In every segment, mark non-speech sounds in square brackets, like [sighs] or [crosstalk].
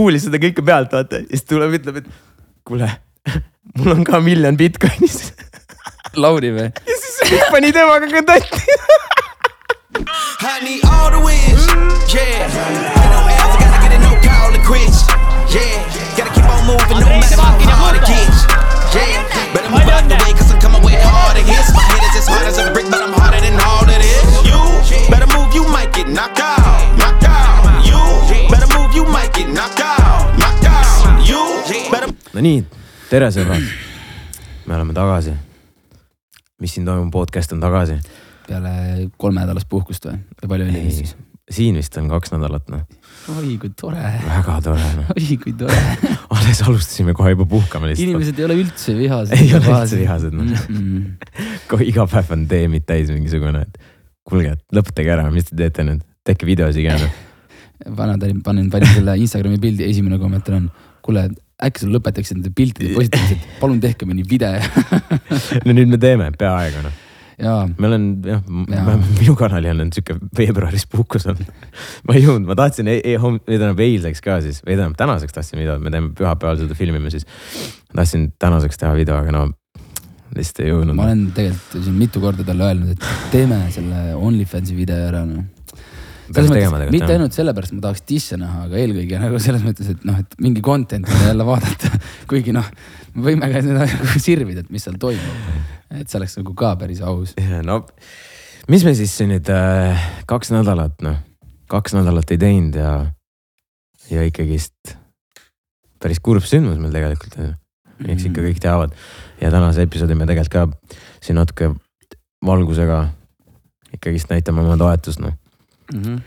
kuulis seda kõike pealt vaata ja siis tuleb, ütleb, et kuule, mul on ka miljon Bitcoinis Lauri või? ja siis pani temaga kontakti. I need all the wins. Yeah. Ain't no L's, I gotta get it, no call it quits. Yeah. Gotta keep on moving no matter how hard it gets. Yeah. Better move out the way, cause I'm coming with harder hits. My head is as hard as a brick, but I'm harder than all of this. You better move, you might get. Knocked out. Get knocked out. Knocked out. You better. no nii, tere sõbrad. me oleme tagasi. mis siin toimub, podcast on tagasi. peale kolmenädalast puhkust või? või palju oli siis? siin vist on kaks nädalat noh, oi kui tore, väga tore noh. oi kui tore. [laughs] alles alustasime kohe juba puhkama lihtsalt. inimesed ei ole üldse vihased. Ei ole üldse vihased, noh. noh. [laughs] kohe iga päev on teemid täis mingisugune, et kuulge, et lõpetage ära, mis te teete nüüd, tehke videosid ka noh. panen, panen, panin selle Instagrami pildi, esimene kommentaar on, kuule, äkki sa lõpetaksid nende piltide postitamised, palun tehke mõni video. [laughs] no nüüd me teeme peaaegu noh, jaa, ma olen jah Jaa., minu kanali on sihuke veebruaris puhkus on. [laughs] ma ei jõudnud, ma tahtsin e e või tähendab eilseks ka siis või tähendab tänaseks tahtsin video, me teeme pühapäeval seda filmime siis. tahtsin tänaseks teha video, aga no lihtsalt ei jõudnud ma. olen tegelikult siin mitu korda talle öelnud, et teeme selle OnlyFansi video ära noh. Selles mõttes, mitte jah. ainult sellepärast ma tahaks disse näha, aga eelkõige nagu selles mõttes, et noh, et mingi content'i jälle vaadata. [laughs] kuigi noh, me võime ka seda [laughs] sirvida, et mis seal toimub. et see oleks nagu ka päris aus. no mis me siis nüüd äh, kaks nädalat noh, kaks nädalat ei teinud ja, ja ikkagist päris kurb sündmus meil tegelikult on ju. eks ikka kõik teavad ja tänase episoodi me tegelikult ka siin natuke valgusega ikkagist näitame oma toetust noh. mm. -hmm.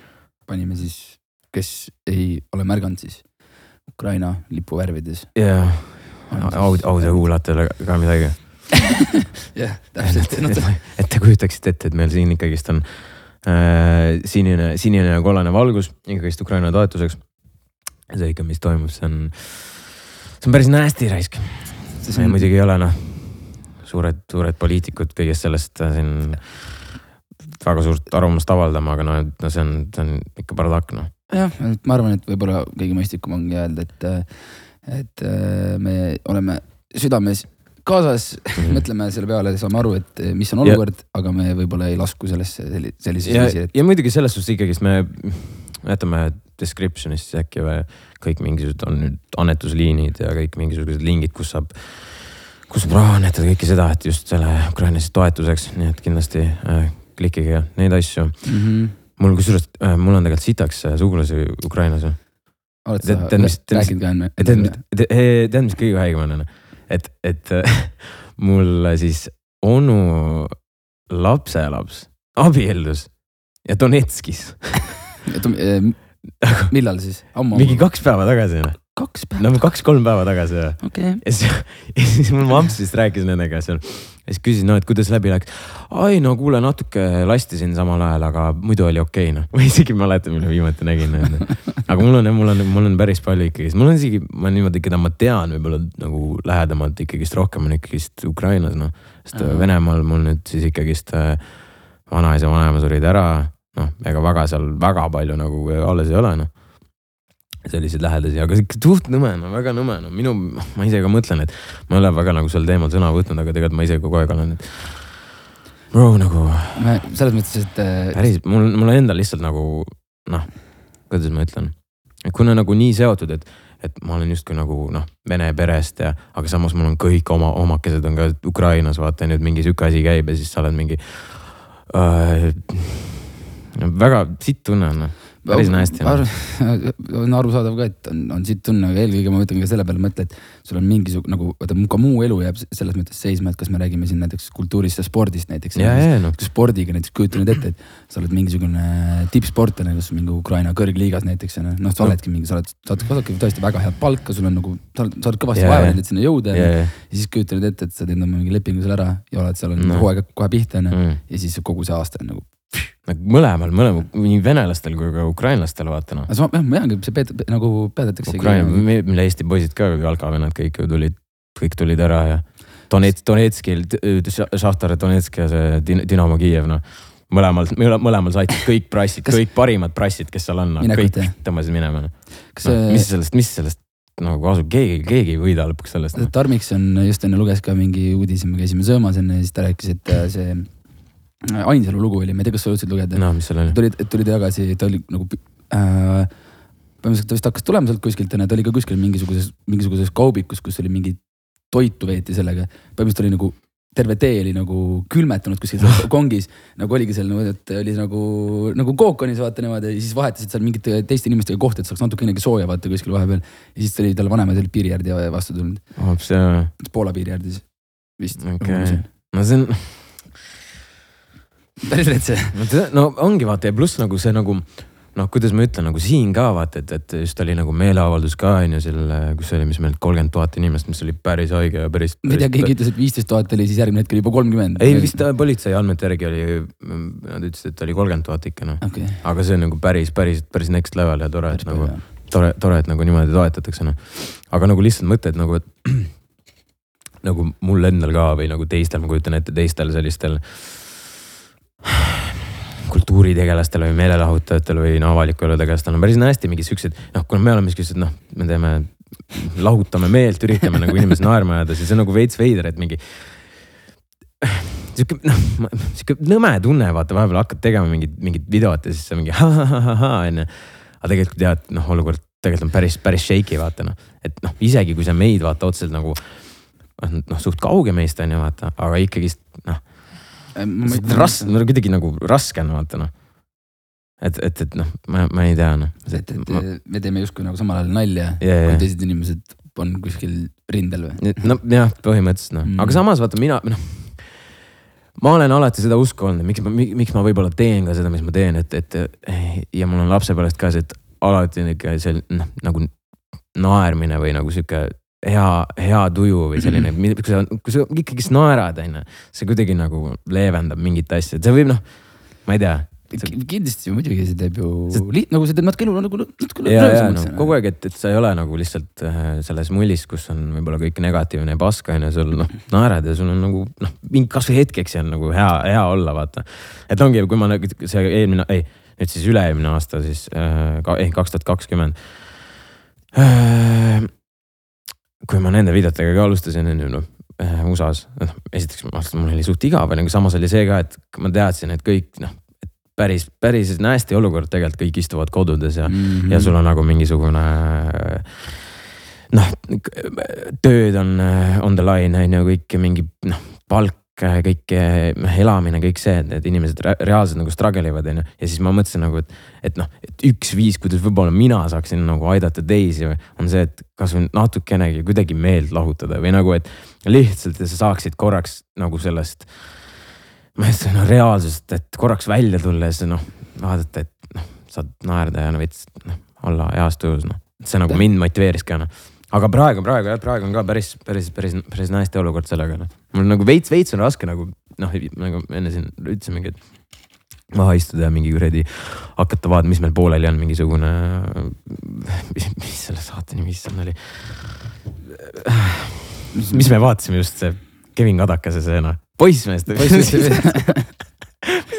panime siis, kes ei ole märganud, siis Ukraina lipu värvides. ja audio, audiokuulajatele ka midagi. [laughs] jah, täpselt, et te kujutaksite ette, et meil siin ikkagist on äh, sinine, sinine ja kollane valgus ikkagist Ukraina toetuseks. see ikka, mis toimub, see on, see on päris nasty raisk. me muidugi ei ole noh, suured, suured poliitikud kõigest sellest äh, siin väga suurt arvamust avaldama, aga no, no see on, see on ikka bardakk noh. jah, ma arvan, et võib-olla kõige mõistlikum ongi öelda, et, et äh, me oleme südames kaasas mm. -hmm. [laughs] mõtleme selle peale, saame aru, et mis on olukord, aga me võib-olla ei lasku sellesse selli- sellisesse ja viisi, et, ja muidugi selles suhtes ikkagist me jätame description'isse äkki või kõik mingisugused on nüüd annetusliinid ja kõik mingisugused lingid, kus saab, kus saab raha annetada, kõike seda, et just selle Ukraina siis toetuseks, nii et kindlasti äh, klikkige neid asju. mm -hmm. mul kusjuures äh,, mul on tegelikult sitaks äh, sugulasi Ukrainas. oled sa rääkinud ka enne? tead, mis kõige haigem on, et, et [laughs] äh, mul siis onu lapselaps abiellus ja Donetskis millal siis? mingi kaks päeva tagasi, kaks päeva, no kaks-kolm päeva tagasi ja okei. ja siis, [laughs] ja siis mul mamps vist rääkis nendega seal. ja siis küsis, no et kuidas läbi läks. ai no kuule, natuke lastisin samal ajal, aga muidu oli okei okay, noh. [laughs] ma isegi ei mäleta, millal viimati nägin neid. aga mul on, mul on, mul on päris palju ikkagi, mul on isegi, ma niimoodi, keda ma tean võib-olla nagu lähedamalt ikkagist rohkem on ikkagist Ukrainas noh. sest Ahah. Venemaal mul nüüd siis ikkagist äh, vanaisa, vanaema surid ära. noh, ega väga seal väga palju nagu alles ei ole noh selliseid lähedasi, aga suht nõme, no väga nõme, no minu, ma ise ka mõtlen, et ma ei ole väga nagu sel teemal sõna võtnud, aga tegelikult ma ise kogu aeg olen, et. Bro nagu selles mõttes, et äh, päris, mul, mul on endal lihtsalt nagu noh, kuidas ma ütlen, et kuna nagu nii seotud, et, et ma olen justkui nagu noh, vene perest ja, aga samas mul on kõik oma omakesed on ka Ukrainas, vaata nüüd mingi sihuke asi käib ja siis sa oled mingi äh,. väga sitt tunne on noh, päris hästi. [laughs] on arusaadav ka, et on, on siit tunne, aga eelkõige ma mõtlen ka selle peale mõtle, et sul on mingisugune nagu, vaata ka muu elu jääb selles mõttes seisma, et kas me räägime siin näiteks kultuurist ja spordist näiteks. noh, spordiga näiteks kujuta nüüd ette, et sa oled mingisugune tippsportlane, kas mingi Ukraina kõrgliigas näiteks on ju, noh, sa oledki mingi, sa oled, saad saadki tõesti väga head palka, sul on nagu, sa oled, sa oled kõvasti vaeva näinud, et sinna jõuda ja, ja ja, siis kujuta nüüd ette, et sa teed oma mingi lepingu seal ära ja oled seal on No. hooaeg kohe pihta on ju mm. ja siis kogu see aasta on nagu. mõlemal, mõlemal, nii venelastel kui ka ukrainlastel vaata noh. jah, ma teangi, see peet-, nagu peatatakse. Ukraina, meil Eesti poisid ka, jalkavennad kõik ju tulid, kõik tulid ära ja Donetsk, Donetskil, Šahtar Donetsk ja see Din- Dinamo Kiiev noh. mõlemal, mõlemal said kõik prassid, Kas- kõik parimad prassid, kes seal on, Minekut, kõik tõmbasid minema. kas No, mis see sellest, mis sellest nagu kasu, keegi, keegi ei võida lõpuks sellest no.. Tarmikson just enne luges ka mingi uudise, me käisime söömas enne ja siis ta rääkis, et äh, see äh, Ainsalu lugu oli, ma ei tea, kas sa jõudsid lugeda no mis seal oli? tuli, tuli tagasi, ta oli nagu äh,, põhimõtteliselt ta vist hakkas tulema sealt kuskilt ja ta oli ka kuskil mingisuguses, mingisuguses kaubikus, kus oli mingi toitu veeti sellega. põhimõtteliselt oli nagu terve tee oli nagu külmetanud kuskil seal [laughs] kongis, nagu oligi seal nagu, et oli nagu, nagu kookonis vaata niimoodi ja siis vahetasid seal mingite teiste inimestega kohti, et saaks natukenegi sooja vaata kuskil vahepeal. ja siis tuli talle vanemad olid piiri äärde vastu tulnud, see, Poola piiri äärde siis vist. okei, no see on, päris rets see. no ongi vaata ja pluss nagu see nagu noh, kuidas ma ütlen nagu siin ka vaata, et, et just oli nagu meeleavaldus ka on ju selle, kus oli, mis meil kolmkümmend tuhat inimest, mis oli päris haige ja päris. ma ei tea, keegi ütles, et viisteist tuhat oli, siis järgmine hetk oli juba kolmkümmend. ei vist äh, politsei andmete järgi oli, nad ütlesid, et oli kolmkümmend tuhat ikka noh. okei. aga see on nagu päris, päris, päris next level ja tore, et nagu tore, tore, et nagu niimoodi toetatakse noh. aga nagu lihtsalt mõte, et nagu, et [clears throat] nagu mul endal ka või nagu teistel, ma kujutan ette teistel sellistel kultuuritegelastel või meelelahutajatel või no avaliku elu tegelastel on päris hästi mingi siuksed, noh, kuna me oleme siuksed, noh, me teeme, lahutame meelt, üritame nagu inimesi naerma ajada, siis see on nagu veits veider, et mingi sihuke noh, sihuke nõme tunne, vaata vahepeal hakkad tegema mingit, mingit videot ja siis sa mingi [laughs] ha-ha-ha-ha onju. aga tegelikult tead, noh, olukord tegelikult on päris, päris shaky vaata noh, et noh, isegi kui sa meid vaata otseselt nagu noh, suht kauge meist on ju vaata, aga ikkagist noh, raske, no kuidagi nagu raske on vaata noh. et, et, et noh, ma, ma ei tea noh. et, et me teeme justkui nagu samal ajal nalja ja, ja kui, teised inimesed on kuskil rindel või? no jah, põhimõtteliselt noh Mm. mm., aga samas vaata mina noh. ma olen alati seda usku olnud, miks ma, miks ma võib-olla teen ka seda, mis ma teen, et, et ja mul on lapsepõlvest ka see, et alati on ikka see noh, nagu naermine või nagu sihuke hea, hea tuju või selline, kui sa, kui sa ikkagist naerad, onju, see kuidagi nagu leevendab mingit asja, et see võib noh, ma ei tea. kindlasti ju muidugi see teeb ju See- liht-, nagu see teeb natuke elu nagu natuke ja no kogu aeg, et, et sa ei ole nagu lihtsalt äh, selles mullis, kus on võib-olla kõik negatiivne ja paska on ju, sul noh, naerad ja sul on nagu noh, mingi kasvõi hetkeks on nagu hea, hea olla, vaata. et ongi, kui ma nagu see eelmine, ei nüüd siis üle-eelmine aasta siis äh,, ehk kaks tuhat kakskümmend. Kui ma nende videotega ka alustasin, on ju noh äh, USA-s, noh esiteks ma arvasin, mul oli suht igav, aga samas oli see ka, et ma teadsin, et kõik noh, et päris, päris hästi olukord tegelikult kõik istuvad kodudes ja mm, -hmm. ja sul on nagu mingisugune noh, tööd on on the line on ju kõik mingi noh, palk, kõik noh, elamine, kõik see, et need inimesed re- reaalselt nagu struggle ivad on ju. ja siis ma mõtlesin nagu, et, et noh, et üks viis, kuidas võib-olla mina saaksin nagu aidata teisi, on see, et kasvõi natukenegi kuidagi meelt lahutada või nagu, et lihtsalt sa saaksid korraks nagu sellest ma ei tea, no reaalsusest, et korraks välja tulla ja siis noh, vaadata, et noh, saad naerda ja no veits noh, olla heas tujus noh. see nagu mind motiveeris ka noh. aga praegu, praegu jah, praegu on ka päris, päris, päris, päris hästi olukord sellega noh. Mul nagu veits, veits on raske nagu noh, nagu enne siin ütlesimegi, et maha istuda ja mingi kuradi hakata vaatama, mis meil pooleli on, mingisugune, mis, mis selle saate nimi issand oli. mis me vaatasime just see Kevin Kadakase see noh, poissmeeste. ma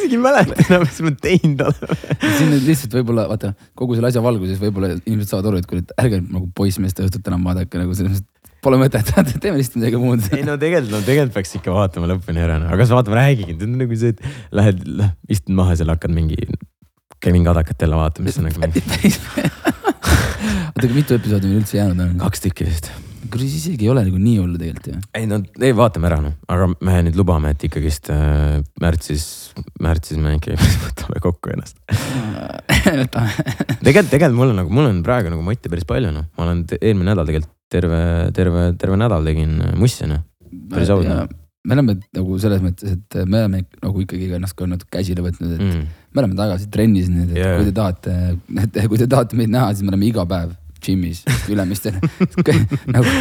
isegi ei mäleta enam, mis ma teinud olen. siin nüüd lihtsalt võib-olla vaata kogu selle asja valguses võib-olla inimesed saavad aru, et kuule, et ärge nagu poissmeeste õhtut enam vaadake nagu selles mõttes, pole mõtet, [laughs] teeme lihtsalt midagi muud. ei no tegelikult, no tegelikult peaks ikka vaatama lõpuni ära, no aga sa vaatama räägigi, nagu see, et lähed, istud maha seal, hakkad mingi Kevin Kadakat jälle vaatama, siis on nagu mingi [laughs] oota, aga mitu episoodi meil üldse jäänud on? kaks tükki vist. siis isegi ei ole nagu nii hullu tegelikult ju. ei no, ei vaatame ära noh, aga me nüüd lubame, et ikkagist äh, märtsis, märtsis me ikkagi [laughs] võtame kokku ennast. tegelikult, tegelikult mul on nagu, mul on praegu nagu motti päris palju noh, ma olen eelmine nädal tegelikult terve, terve, terve nädal tegin mussi noh. Päris aus, noh. me oleme nagu selles mõttes, et me oleme nagu ikkagi ennast ka natuke käsile võtnud, et Mm. me oleme tagasi trennis nüüd, et Jaa. kui te tahate, et kui te tahate meid näha, siis me oleme iga päev džimmis Ülemistele [laughs] nagu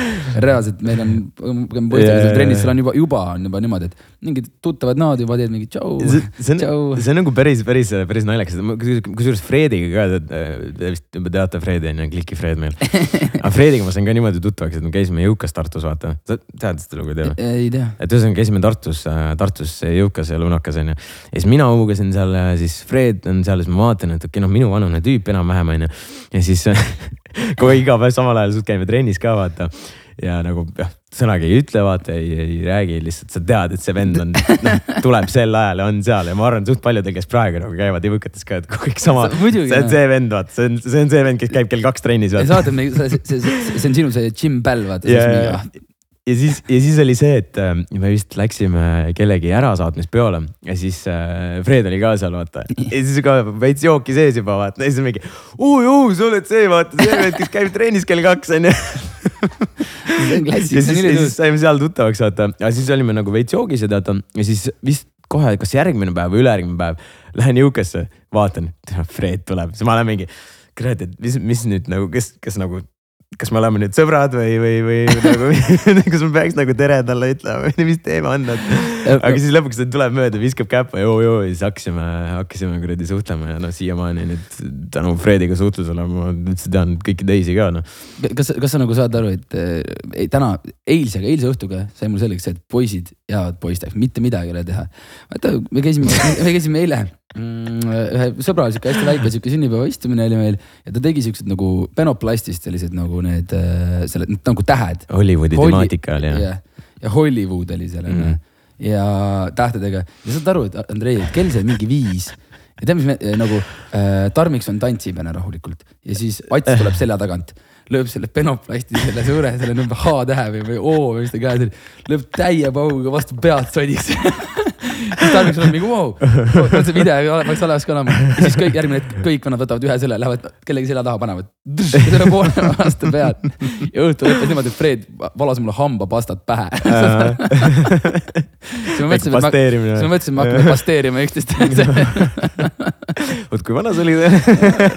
reaalselt meil on, käime poistega seal trennis, seal on juba, juba on juba niimoodi, et mingid tuttavad näod juba teed mingi tšau, tšau on, see on nagu päris, päris, päris naljakas, kusjuures Frediga ka, te vist juba teate Fredi on ju, Kliki Fred meil. [laughs] aga Frediga ma sain ka niimoodi tuttavaks, et me käisime Jõukas Tartus, vaata, sa tead seda lugu, ei tea ei tea. et ühesõnaga käisime Tartus, Tartus Jõukas ja Lunakas onju. ja siis mina hoogasin seal, siis Fred on seal, siis ma vaatan, et okei okay, noh, minu vanune tüüp enam-vähem onju. ja siis [laughs] kogu iga päev samal ajal suht käime trennis ka vaata. ja nagu jah, sõnagi ei ütle, vaata ei, ei räägi, lihtsalt sa tead, et see vend on, noh tuleb sel ajal ja on seal ja ma arvan, suht paljudel, kes praegu nagu käivad jõukates ka, et kõik sama. See on see vend, vaata, see on, see on see vend, kes käib kell kaks trennis. sa vaatad, see, see, see, see on sinu see Jim Bell, vaata. ja, siis, ja siis oli see, et äh, me vist läksime kellegi ärasaatmispeole ja siis äh, Fred oli ka seal, vaata. ja siis ka veits jooki sees juba vaata, ja siis mingi. oi-oi, sa oled see, vaata, see vend, kes käib trennis kell kaks onju. ja siis, ja siis saime seal tuttavaks vaata, aga siis olime nagu veits joogis ja tead ja siis vist kohe, kas järgmine päev või ülejärgmine päev lähen jõukasse, vaatan, Fred tuleb, siis ma olen mingi. kurat, et mis, mis nüüd nagu, kes, kes nagu, kas me oleme nüüd sõbrad või, või, või [laughs] nagu, kas ma peaks nagu tere talle ütlema või mis teema on, et. aga siis lõpuks ta tuleb mööda, viskab käppa joo, joo ja siis hakkasime, hakkasime kuradi suhtlema ja noh, siiamaani nüüd tänu Frediga suhtlusele ma üldse tean kõiki teisi ka noh. kas, kas sa nagu saad aru, et äh, ei, täna, eilsega, eilse õhtuga sai mul selgeks, et poisid jäävad poisteks, mitte midagi ei ole teha. vaata, me käisime, me käisime eile mm, ühe sõbral sihuke hästi väike sihuke sünnipäeva istumine oli meil ja ta tegi siuksed nagu penoplastist sellised nagu need, selle nagu tähed. Hollywoodi Holly- temaatika oli jah. jah, ja Hollywood oli Mhm. mm. ja tähtedega ja saad aru, et Andrei, kell sai mingi viis ja tead, mis me nagu äh, Tarmikson tantsib enne rahulikult ja siis Ats tuleb selja tagant, lööb selle penoplasti selle suure, selle H-tähe või, või O või mis ta käes oli, lööb täie pauguga vastu pead sodiks [laughs] siis Tarmikson on mingi vau wow., see video peaks olemas ka olema. ja siis kõik järgmine hetk kõik vennad võtavad ühe selle, lähevad kellegi selja taha, panevad selle poole [laughs] vastu pead. ja õhtul lõppes niimoodi, et Fred valas mulle hambapastat pähe. [laughs] [laughs] siis ma mõtlesin, et pasteerimine. siis ma mõtlesin, et me hakkame pasteerima üksteist. oot, kui vana sa olid?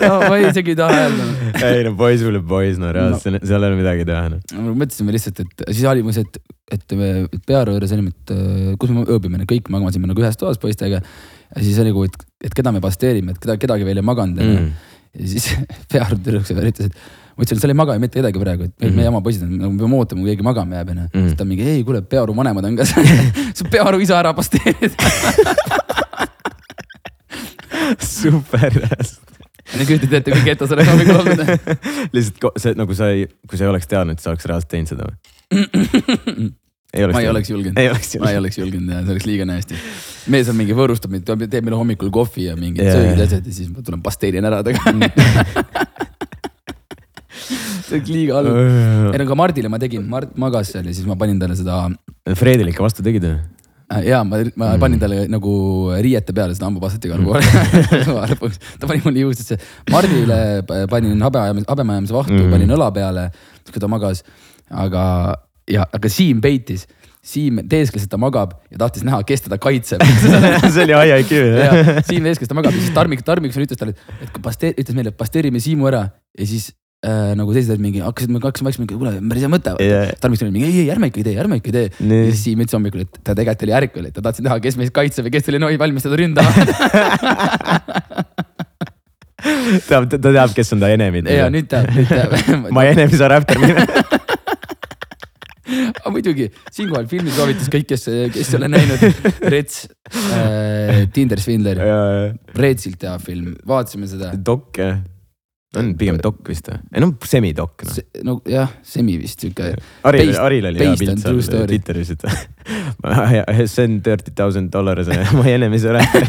no ma ei- isegi ei taha öelda. ei no poiss pole poiss, no reaalselt no. seal ei ole midagi teha noh. me mõtlesime lihtsalt, et siis oli mul see, et, et juures olime, et äh, kus me ööbime, kõik magasime nagu ühes toas poistega. ja siis oli nagu, et, et keda me pasteerime, et keda, kedagi veel ei maganud Mm. ja siis Pearu tüdruk ütles, et ma ütlesin, et seal ei maga mitte kedagi praegu, et meil Mhm. meie oma poisid on, nagu me peame ootama, kui keegi magama jääb onju. Mhm. siis ta mingi, ei kuule, Pearu vanemad on ka seal. [laughs] sa Pearu isa ära pasteerid. [laughs] super. nüüd kujutad ette, kui getos oleks hommikul olnud. [laughs] lihtsalt see nagu sa ei, kui sa ei oleks teadnud, sa oleks reaalselt teinud seda või? Ei oleks ma ei oleks julgenud. ma ei oleks julgenud ja see oleks liiga nästi. mees on mingi võõrustab mind, teeb meile hommikul kohvi ja mingid söögid ja asjad ja siis ma tulen pasteerin ära temaga. [laughs] see oleks liiga halb. ei no ka Mardile ma tegin, Mart magas seal ja siis ma panin talle seda Fredile ikka vastu tegid või? äh, ja ma, ma Mm. panin talle nagu riiete peale seda hambapastat igal pool lõpuks ta pani mulle juustesse. Mardile p- panin habeajamise, habemaajamise vahtu Mm. mm., panin õla peale, kui ta magas. aga, ja, aga Siim peitis, Siim teeskles, et ta magab ja tahtis näha, kes teda kaitseb [laughs] see oli jah? ja Siim veeskles ta magab ja siis Tarmik, Tarmikson ütles talle, et kui pasteer-, ütles meile, et pasteerime Siimu ära ja siis äh, nagu teised olid mingi, hakkasid, hakkasime vaikselt mingi, kuule, päris hea mõte yeah.. Tarmikson oli mingi ei, ei ärme ikka ei tee, ärme ikka ei tee. Nii. ja siis Siim ütles hommikul, et ta tegelikult oli ärkvel, et ta tahtis näha, kes meist kaitseb ja kes oli noi valmis teda ründama. [laughs] teab, ta teab, kes on ta enemid. ja nüüd teab, nüüd teab. [laughs] My enemies are after me. Aga muidugi, siinkohal filmi soovitus kõik, kes, kes ei ole näinud, Rets äh,, Tinder Swindler, Retsilt hea film, vaatasime seda. dok jah, on pigem dok vist või? ei noh, semidok noh. no jah, semi vist sihuke Aril, Aril oli hea pilt seal. Twitteris, et [laughs] [laughs] send thirty thousand dollars my enemies are after.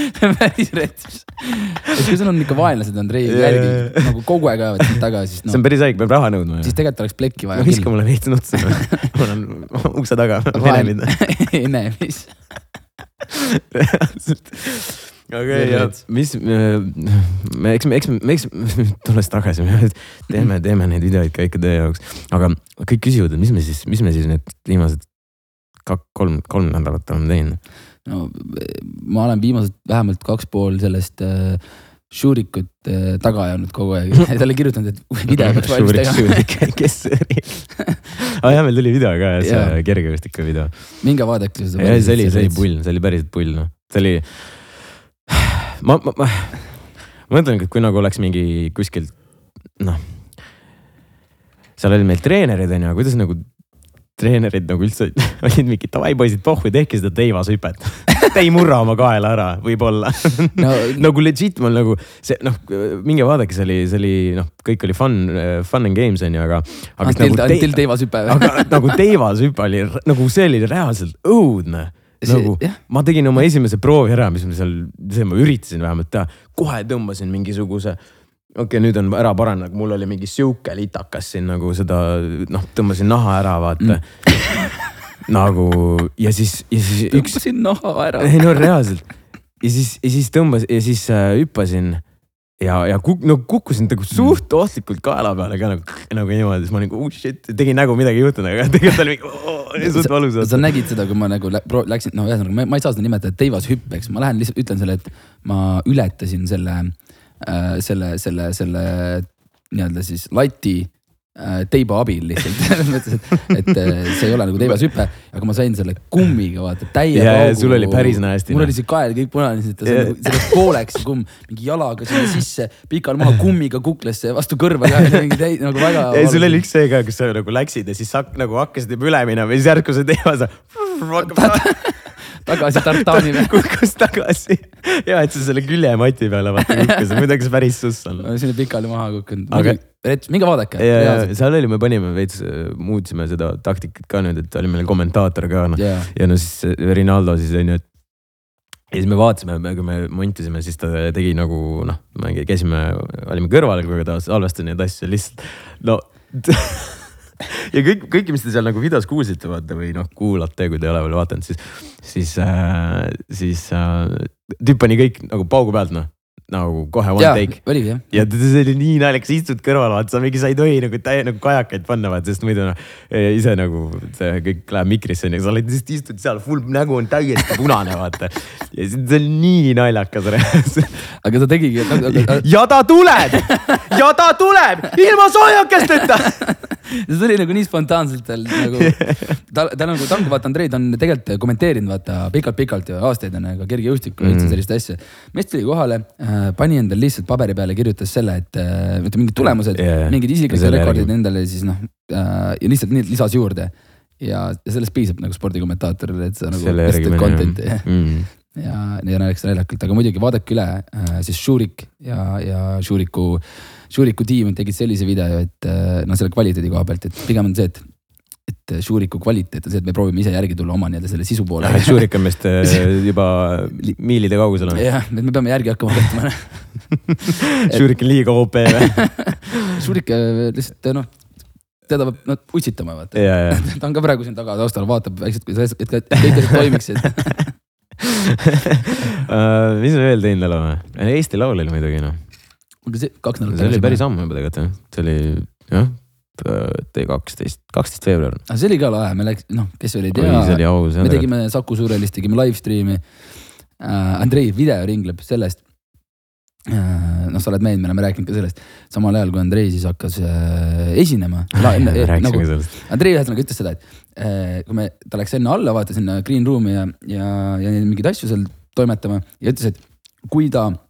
[laughs] päris rets. et kui sul on ikka vaenlased Andrei jaa, jaa. nagu kogu aeg ajavad sind taga, siis see noh on, päris haige, peab raha nõudma. siis tegelikult oleks plekki vaja viska. mulle veits nutsu, [laughs] mul on ukse taga enemid. enemis. reaalselt. aga ei, ja mis, me, eks me, eks me, eks [laughs] tulles tagasi, me teeme, teeme neid videoid ka ikka teie jaoks, aga kõik küsivad, et mis me siis, mis me siis need viimased kak-, kolm, kolm nädalat oleme teinud. No ma olen viimased vähemalt kaks pool sellest äh, Šurikut äh, taga ajanud kogu aeg [laughs] talle kirjutanud, et [laughs] video peaks valmis tegema. [laughs] Kes see oli? aa jaa, meil tuli video ka, see kergejõustiku video. minge vaadake seda. ja see oli, see oli. pull, see oli päriselt pull noh, see oli. ma, ma, ma, ma mõtlen, et kui nagu oleks mingi kuskilt noh. seal olid meil treenerid onju, kuidas nagu treenerid nagu üldse [laughs] olid mingid davai poisid, pohhu, tehke seda teivashüpet. [laughs] Te ei murra oma kaela ära, võib-olla no [laughs] nagu legit mul nagu see noh, minge vaadake, see oli, see oli noh, kõik oli fun, fun and games on ju, aga. ainult teil, ainult teil teivas hüpe või? aga nagu teivashüpe oli nagu see oli reaalselt õudne. See- nagu jah. ma tegin oma esimese proovi ära, mis ma seal, see ma üritasin vähemalt teha, kohe tõmbasin mingisuguse. Okei okay,, nüüd on ära paranenud, mul oli mingi sihuke litakas siin nagu seda noh, tõmbasin naha ära, vaata mm.. nagu ja siis, ja siis üks, tõmbasin naha ära. ei no reaalselt ja siis, ja siis tõmbas ja siis äh, hüppasin ja, ja kuk, no kukkusin nagu suht ohtlikult kaela peale ka nagu, nagu niimoodi, siis ma nagu oh shit, tegin nägu midagi ei juhtunud, aga [laughs] tegelikult oli mingi oh, suht valus. sa nägid seda, kui ma nagu läksin, no ühesõnaga ma, ma ei saa seda nimetada teivashüppeks, ma lähen lihtsalt ütlen selle, et ma ületasin selle äh,, selle, selle, selle nii-öelda siis lati äh, teiba abil lihtsalt [laughs] selles mõttes, et, et äh, see ei ole nagu teivashüpe, aga ma sain selle kummiga vaata täie Jaa, jaa, sul oli päris nasty, mul noh. oli see kael kõik punane, sai Jaa. nagu sellest pooleks kumm, mingi jalaga sinna sisse, pikal maha kummiga kuklesse vastu kõrva ka, mingi täi- nagu väga. ja sul oli üks see ka, kus sa nagu läksid ja siis sa nagu hakkasid juba üle minema ja siis järsku see teema sa [laughs] tagasi tartaanile. kukkus tagasi. ja et sa selle küljemati peale vaata kukkusid, muidu hakkas päris suss olema. sinna pikali maha kukkunud Aga- aga.... minge vaadake. seal oli, me panime veits, muutsime seda taktikat ka nüüd, et oli meil kommentaator ka noh. ja, ja no siis Rinaldo siis on ju, et. ja siis me vaatasime, kui me montisime, siis ta tegi nagu noh, me käisime, olime kõrval, kui ta salvestas neid asju lihtsalt no. [laughs] [laughs] ja kõik, kõike, mis te seal nagu videos kuulsite, vaata või noh, kuulate, kui te ei ole veel vaadanud, siis, siis äh,, siis äh, tüüp pani kõik nagu paugu pealt noh, nagu kohe one ja take oligi jah. ja see oli nii naljakas, istud kõrval, vaata sa mingi, sa ei tohi nagu täie nagu kajakaid panna, vaata, sest muidu noh. ise nagu see kõik läheb mikrisse onju, sa oled lihtsalt istud seal, full nägu on täiesti punane, vaata. ja see on nii naljakas [laughs] reaalselt. aga ta tegigi, ja ta tuleb, ja ta tuleb ilma soojakesteta. [laughs] see oli nagu nii spontaanselt tal nagu, ta, ta nagu, ta ongi vaata, Andrei, ta on tegelikult kommenteerinud vaata pikalt-pikalt ju aastaid on ka kergejõustikku ja üldse Mm. sellist asja. mees tuli kohale äh,, pani endale lihtsalt paberi peale, kirjutas selle, et äh, ütleme mingid tulemused yeah,, mingid isiklikud rekordid järgi. endale siis noh äh, ja lihtsalt nii lisas juurde. ja, ja sellest piisab nagu spordikommentaatorile, et sa nagu esitad content'i. Mm. [laughs] ja, ja näeks naljakalt, aga muidugi vaadake üle äh, siis Šurik ja, ja Šuriku, Šuriku tiim tegid sellise video, et noh, selle kvaliteedi koha pealt, et pigem on see, et, et Šuriku kvaliteet on see, et me proovime ise järgi tulla oma nii-öelda selle sisu poole. [laughs] Šurik on meist [laughs] äh, juba miilide kaugusel on. jah, et me peame järgi hakkama võtma. [laughs] Šurik on liiga OP või? Äh, lihtsalt noh, teda peab noh utsitama vaata. ja, ja. ta on ka praegu siin taga taustal, vaatab vaikselt, kuidas, kõik asjad toimiksid. Äh, mis me veel teinud oleme? Eesti Laul oli muidugi noh, kaks nädalat see oli päris. ammu juba tegelikult jah, see oli jah, kaksteist, kaksteist veebruar. aga see oli ka lahe, me läks, noh, kes veel ei oi, see tea oli, aus. me tegime Saku Suurelist, tegime live stream'i äh,. Andrei video ringleb sellest äh,. noh, sa oled mehed, me oleme rääkinud ka sellest, samal ajal kui Andrei siis hakkas äh, esinema. [laughs] nagu. Andrei ühesõnaga ütles seda, et äh, kui me, ta läks enne alla, vaata sinna green room'i ja, ja, ja mingeid asju seal toimetama ja ütles, et kui ta äh,,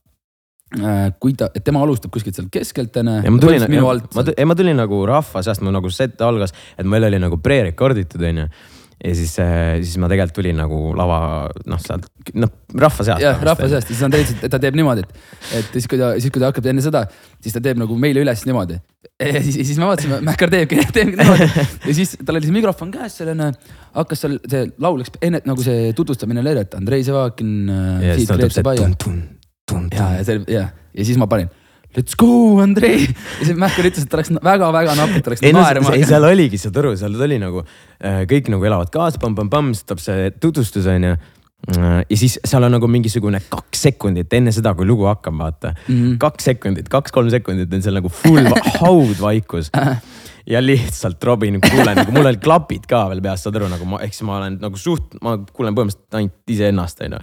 kui ta, et tema alustab kuskilt sealt keskelt onju. ja ma tulin, alt. ma, ei, ma tulin nagu rahva seast, ma nagu set algas, et meil oli nagu pre-rekorditud onju. ja siis, siis ma tegelikult tulin nagu lava, noh sealt, noh rahva seast. jah, rahva seast ja siis Andrei ütles, et ta teeb niimoodi, et, et siis kui ta, siis kui ta hakkab enne seda, siis ta teeb nagu meile üles niimoodi. ja siis, siis me vaatasime, [laughs] Mäkkar teebki, teebki niimoodi ja siis tal oli see mikrofon käes seal onju. hakkas seal see laul läks enne nagu see tutvustamine oli, et Andrei Sevakin äh, ja siis ta tuleb see Paia. tun-tun, ja, ja see ja, siis ma panin let's go Andrei ja siis Mäkkar ütles, et ta läks väga-väga napilt, ei no naerma see- seal oligi, saad aru, seal oli nagu äh, kõik nagu elavad kaasa, pamm-pamm-pamm, siis tuleb see tutvustus onju. ja siis seal on nagu mingisugune kaks sekundit enne seda, kui lugu hakkab, vaata mm. -hmm. kaks sekundit, kaks-kolm sekundit on seal nagu full va- [laughs] haudvaikus. [laughs] ja lihtsalt Robin, kuulen nagu mul olid klapid ka veel peas, saad aru, nagu ma, siis ma olen nagu suht, ma kuulen põhimõtteliselt ainult iseennast, onju.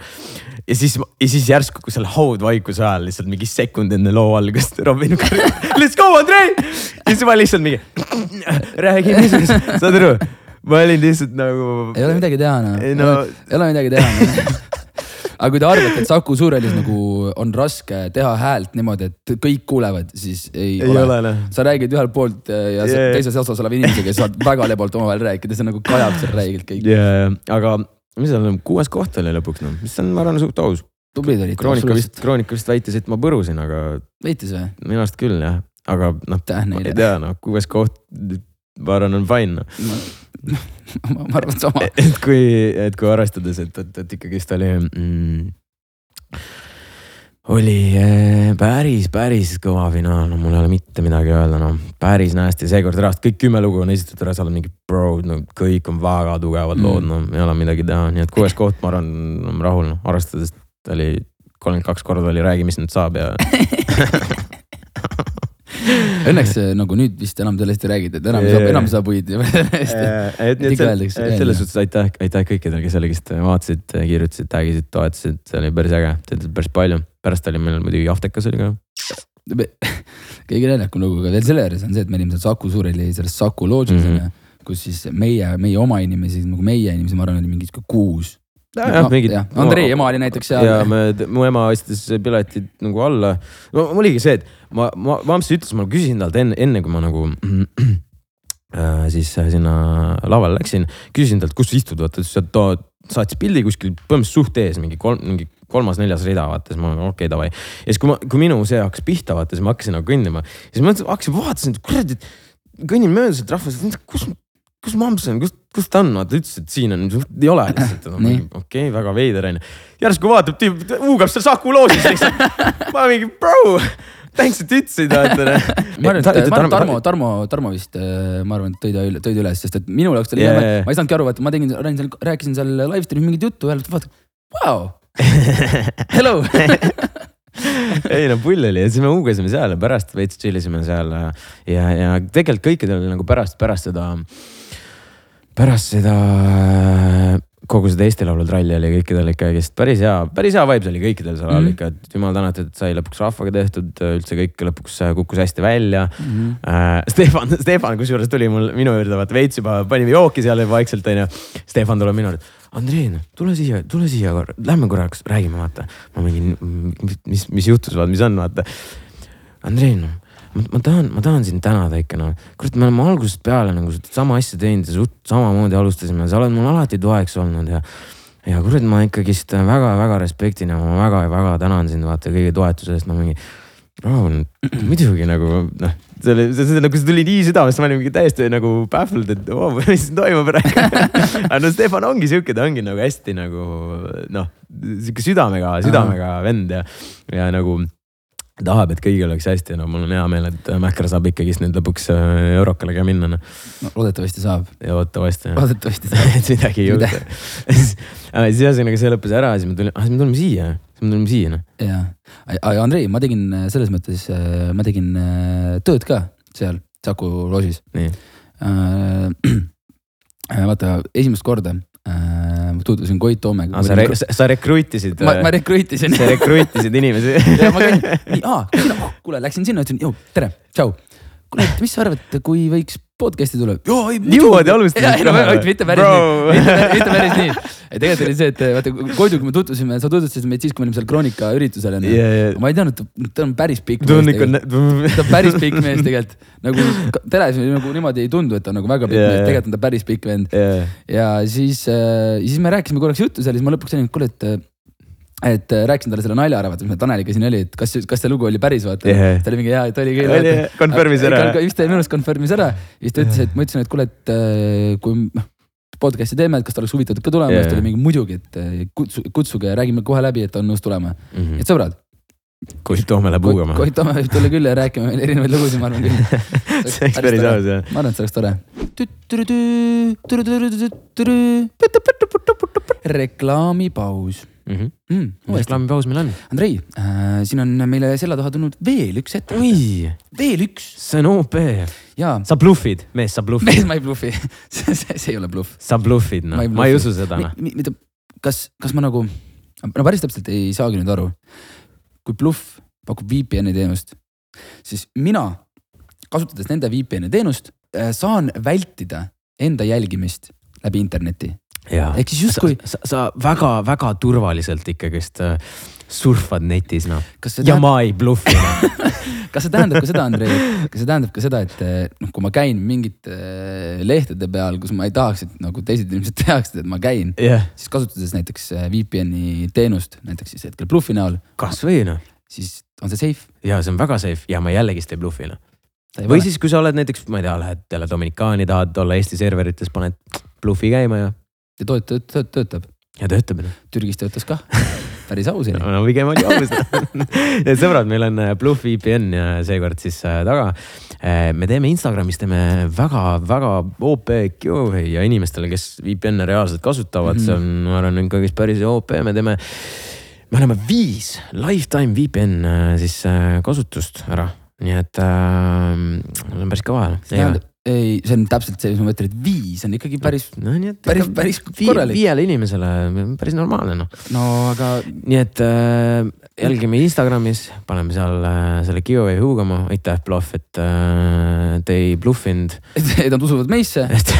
ja siis, ja siis järsku, kui selle haudvaikuse ajal lihtsalt mingi sekund enne loo algust Robin [laughs] let's go Andrei. ja siis ma lihtsalt mingi räägi, mis saad aru, ma olin lihtsalt nagu. ei ole midagi teha noh Ei no- ei ole midagi teha no. [laughs] aga kui te arvate, et Saku Suurhallis nagu on raske teha häält niimoodi, et kõik kuulevad, siis ei, ei ole noh. sa räägid ühelt poolt äh, ja Yeah. yeah. teises otsas oleva inimesega saad väga lebalt omavahel rääkida, see nagu kajab seal räigelt kõik. ja, aga mis seal on, kuues koht oli lõpuks noh, mis on, ma arvan, suht aus. tublid olid. Kroonika vist, Kroonika vist väitis, et ma põrusin, aga võitis või? minu arust küll jah, aga noh, ma ei tea noh, kuues koht, ma arvan, on fine noh. [laughs] ma arvan sama. et kui, et kui arvestades, et, et, et ikkagist oli mm, oli eh, päris, päris kõva finaal, no mul ei ole mitte midagi öelda, noh. päris nästi, seekord reaalselt kõik kümme lugu on esitatud ära, seal on mingi bro, no kõik on väga tugevad Mm. lood, no ei ole midagi teha, nii et kuues koht, ma arvan, olen rahul, noh, arvestades, et oli kolmkümmend kaks korda oli Räägi, mis nüüd saab ja [laughs] [laughs] Õnneks äh, nagu nüüd vist enam sellest ei räägita, et enam Jaa. saab, enam saab võid [laughs] sellest. et, Ikka et, et selles suhtes aitäh, aitäh kõikidele, kes jälgisid, vaatasid, kirjutasid, tag isid, toetasid, see oli päris äge, te tegite päris palju. pärast oli meil muidugi Aftekas oli ka. [laughs] kõige naljakam lugu ka veel selle juures on see, et me olime seal Saku Suurhalli selles Saku loodžis mm -hmm. kus siis meie, meie oma inimesi, nagu meie inimesi, ma arvan, oli mingi sihuke kuus. Jah, mingid. Andrei ema oli näiteks seal. ja me, mu ema ostis piletid nagu alla. no oligi see, et ma, ma, Vamps ütles, ma küsisin talt enne, enne kui ma nagu [clears throat] äh, siis sinna lavale läksin, küsisin talt, kus sa istud, vaata, siis ta saatis pildi kuskil põhimõtteliselt suht ees, mingi kolm, mingi kolmas-neljas rida, vaata, siis ma okei okay,, davai. ja siis, kui ma, kui minu see hakkas pihta, vaata, siis ma hakkasin nagu kõndima. siis ma hakkasin, vaatasin, et kuradi, kõnnin mööda sealt rahvast, kus, kus Mamps on, kus, kus ta on, vaata ütles, et siin on, ei ole lihtsalt no,. Nii. okei okay,, väga veider onju. järsku vaatab tüüp, huugab seal Saku loosis lihtsalt. ma mingi bro, thanks, et ütlesid vaata. ma arvan, et arvan, Tarmo, Tarmo, Tarmo vist, ma arvan, tõi ta üle, tõi ta üles, sest et minu jaoks oli Jaa, yeah, ma ei saanudki aru, vaata ma tegin, rääkisin seal live stream'is mingit juttu ja vaata, vau, [laughs] hello. [laughs] ei no pull oli ja siis me huugasime seal ja pärast veits chill isime seal ja, ja, ja tegelikult kõikidel nagu pärast, pärast seda, pärast seda kogu seda Eesti Laulu tralli oli kõikidel ikkagist päris hea, päris hea vibes oli kõikidel seal all Mhm. ikka, et jumal tänatud, et sai lõpuks rahvaga tehtud, üldse kõik lõpuks kukkus hästi välja äh,. Stefan, Stefan kusjuures tuli mul minu juurde, vaata veits juba panime jooki seal vaikselt onju. Stefan tuleb minu juurde, Andrei, tule siia, tule siia korra, lähme korraks räägime, vaata. ma mingi, mis, mis juhtus, vaata, mis on, vaata. Andrei, noh, ma, ma tahan, ma tahan sind tänada ikka noh. kurat, me oleme algusest peale nagu sama asja teinud ja suht samamoodi alustasime, sa oled mul alati toeks olnud ja ja kurat, ma ikkagist väga-väga respektin ja ma väga-väga tänan sind vaata kõige toetuse eest, no mingi. muidugi nagu noh, see oli, see, see nagu see tuli nii südamest, ma olin mingi täiesti nagu baffled, et oo, mis toimub praegu. [laughs] aga no Stefan ongi sihuke, ta ongi nagu hästi nagu noh, sihuke südamega, südamega vend ja, ja nagu tahab, et kõigil oleks hästi no mul on hea meel, et Mäkra saab ikkagist nüüd lõpuks äh, Eurokale ka minna noh. no loodetavasti saab, ja loodetavasti. loodetavasti saab. [laughs] et midagi ei juhtu. [laughs] siis ühesõnaga see lõppes ära siis me tulime, ah siis me tulime siia, siis me tulime siia noh. ja, aga Andrei, ma tegin äh, selles mõttes, ma tegin äh, tööd ka seal Saku loožis. [clears throat] vaata esimest korda äh, ma tutvusin Koit Toomega. sa, sa rekruutisid. ma, ma rekrutisin. sa rekruutisid inimesi. [laughs] ja ma käin, aa, sina, kuule, läksin sinna, ütlesin, tere, tšau. kuule, mis sa arvad, kui võiks podcast'i ei. Niimoodi alustasid kohe. mitte päris Bro. nii, mitte, päris nii. tegelikult oli see, et vaata Koiduga me tutvusime, sa tutvustasid meid siis, kui me olime seal Kroonika üritusel onju Ja, ja. ma ei teadnud, [laughs] ta on päris pikk mees tegelikult., ta on päris pikk mees tegelikult, nagu teles nagu niimoodi ei tundu, et ta on nagu väga pikk Ja, mees, tegelikult on ta päris pikk vend. ja siis, siis me rääkisime korraks juttu seal siis ma lõpuks olin, et kuule, et et äh, rääkisin talle selle nalja ära, vaata, mis meil Taneliga siin oli, et kas, kas see lugu oli päris, vaata Jah. ta oli mingi hea, et oli küll. Oli, confirm'is ära. just, minu arust confirm'is ära, siis ta ütles, et ma ütlesin, et kuule, et äh, kui noh, podcast'i teeme, et kas ta oleks huvitatud ka tulema ja siis ta oli mingi muidugi, et äh, kutsu, kutsuge ja räägime kohe läbi, et on nõus tulema. et sõbrad, kui Toome läheb huugama. Koit Toome võib tulla küll ja rääkima veel erinevaid lugusid, ma arvan küll. [laughs] see oleks päris aus jah. ma arvan, et see oleks tore. reklaamipaus. -hmm. mm,. uuesti, reklaamipaus meil on. Andrei äh,, siin on meile selja taha tulnud veel üks ettevõte, veel üks see on OP. ja sa bluffid, mees, sa bluffid mees, ma ei bluffi [laughs] see, see, see ei ole bluff. sa bluffid, noh, ma ei usu seda, noh. mida, kas, kas ma nagu, no päris täpselt ei saagi nüüd aru. kui Bluff pakub VPN-i teenust, siis mina, kasutades nende VPN-i teenust, saan vältida enda jälgimist läbi interneti. Ehk siis justkui, sa, väga-väga turvaliselt ikkagist äh, surfad netis, noh. ja ma ei bluffi, noh. [laughs] kas see tähendab ka seda, Andrei, kas see tähendab ka seda, et noh, kui ma käin mingite eh, lehtede peal, kus ma ei tahaks, et nagu teised inimesed [laughs] teaksid, et ma käin, jah, siis kasutades näiteks VPN-i teenust, näiteks siis hetkel Bluffi näol, kasvõi noh. siis on see safe. ja see on väga safe ja ma jällegist ei bluffi, noh. või siis, kui sa oled näiteks, ma ei tea, lähed jälle Dominikaani, tahad olla Eesti serverites, paned bluffi käima ja, ja toot-, töötab, töötab. ja töötab. Türgis töötas kah, [laughs] päris aus oli. no pigem oli aus. [laughs] sõbrad, meil on äh, Bluff VPN ja seekord siis äh, taga. me teeme Instagramis teeme väga-väga OP giveaway ja inimestele, kes VPN-e reaalselt kasutavad mm, Mhm. -hmm. see on, ma arvan, ikkagist päris OP, me teeme. me anname viis lifetime VPN äh, siis äh, kasutust ära, nii et äh, see on päris kõva. ei, see on täpselt see, mis ma mõtlen, et viis on ikkagi päris, no päris- päris korralik. viiele inimesele päris normaalne noh. no aga nii et äh, jälgime Instagramis, paneme seal äh, selle giveaway huugama, aitäh, Bluff, et äh, te ei bluffinud. [laughs] et nad usuvad meisse. et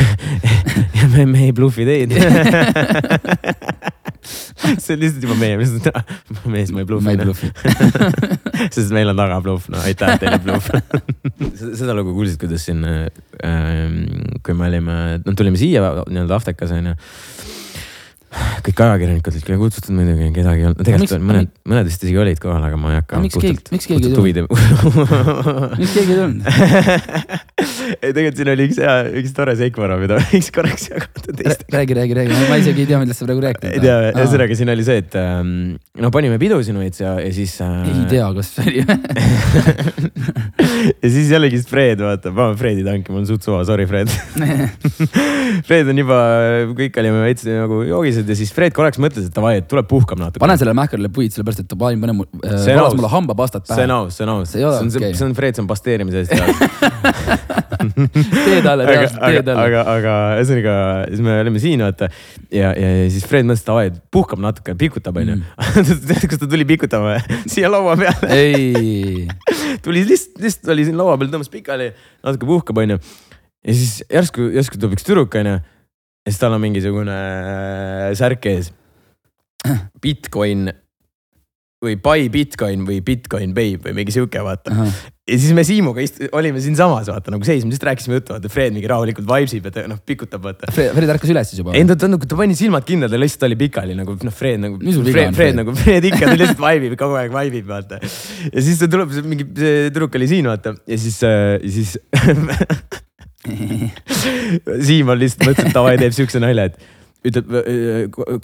[laughs] ja me, me ei bluffi teid. [laughs] [laughs] see on lihtsalt juba meie, [laughs] mees, ma ei bluffi. ma ei bluffi. [laughs] sest meil on taga bluff, no aitäh teile bluff. seda lugu kuulsid, kuidas siin äh,, kui me olime, no tulime siia nii-öelda Aftekas onju. Kõik ajakirjanikud olid küll kutsutud muidugi, kedagi ei olnud, no tegelikult miks- mõned, mõned vist isegi olid kohal, aga ma ei hakka. Miks keegi- miks keegi ei tulnud? miks keegi ei tulnud? ei tegelikult siin oli üks hea, üks tore seik vara, mida [laughs] võiks korraks jagada teistega. räägi, räägi, räägi, ma isegi ei tea, millest sa praegu rääkida ei tea, ühesõnaga siin oli see, et ähm, no panime pidusid veits ja, ja siis äh,. ei tea, kas oli. [laughs] ja siis jällegist Fred vaatab, ma olen Fredi tanki, mul on suht suva, sorry Fred. [laughs] Fred on juba, kõik olime veits nagu joogised ja siis Fred korraks mõtles, et davai, et tuleb puhkab natuke. pane sellele mähkrile puid, sellepärast et Paim paneb mul äh,, valas mulle hambapastat see on pähe. aus, see on aus, See on, okei. see on Fred, see on pasteerimise eest [laughs] tee talle, tee talle. aga, aga ühesõnaga siis me olime siin vaata ja, ja ja siis Fred mõtles, et davai, puhkab natuke, pikutab onju. tead, kus ta tuli pikutama? [laughs] siia laua peale. ei, [laughs] tuli lihtsalt, lihtsalt oli siin laua peal, tõmbas pikali, natuke puhkab onju. ja siis järsku, järsku tuleb üks tüdruk onju. Ja siis tal on mingisugune äh, särk ees. Bitcoin või buy Bitcoin või Bitcoin babe või mingi sihuke vaata. ja siis me Siimuga ist- olime siinsamas vaata nagu seisime, lihtsalt rääkisime juttu, vaata Fred mingi rahulikult vibesib ja ta noh pikutab vaata. Fred Fred ärkas üles siis juba ei. ta, ta nagu, ta pani silmad kinni, ta lihtsalt oli pikali nagu noh, Fred nagu, Fred, Fred Fred? nagu, Fred ikka, ta lihtsalt vibe'ib kogu aeg vibe'ib vaata. ja siis ta tuleb, mingi see tüdruk oli siin vaata ja siis äh,, ja siis [laughs] [laughs] Siim on lihtsalt mõtles, et davai, teeb siukse nalja, et ütleb,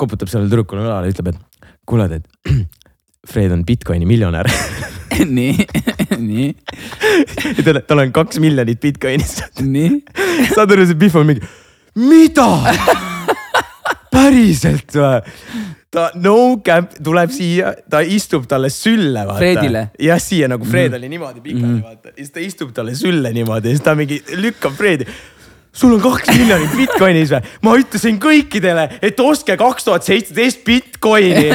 koputab sellele tüdrukule õlale, ütleb, et kuule, et [clears throat] Fred on Bitcoini miljonär [laughs] nii, [laughs] nii, tal, tal on kaks miljonit Bitcoinis. nii. saad aru, see Pihv on mingi, mida? päriselt või? Ta no cap tuleb siia, ta istub talle sülle, vaata. Jah, siia nagu Fred oli niimoodi pikali mm, vaata. siis ta istub talle sülle niimoodi ja siis ta mingi lükkab Fredi sul on kaks miljonit Bitcoinis või? ma ütlesin kõikidele, et ostke kaks tuhat seitseteist Bitcoini.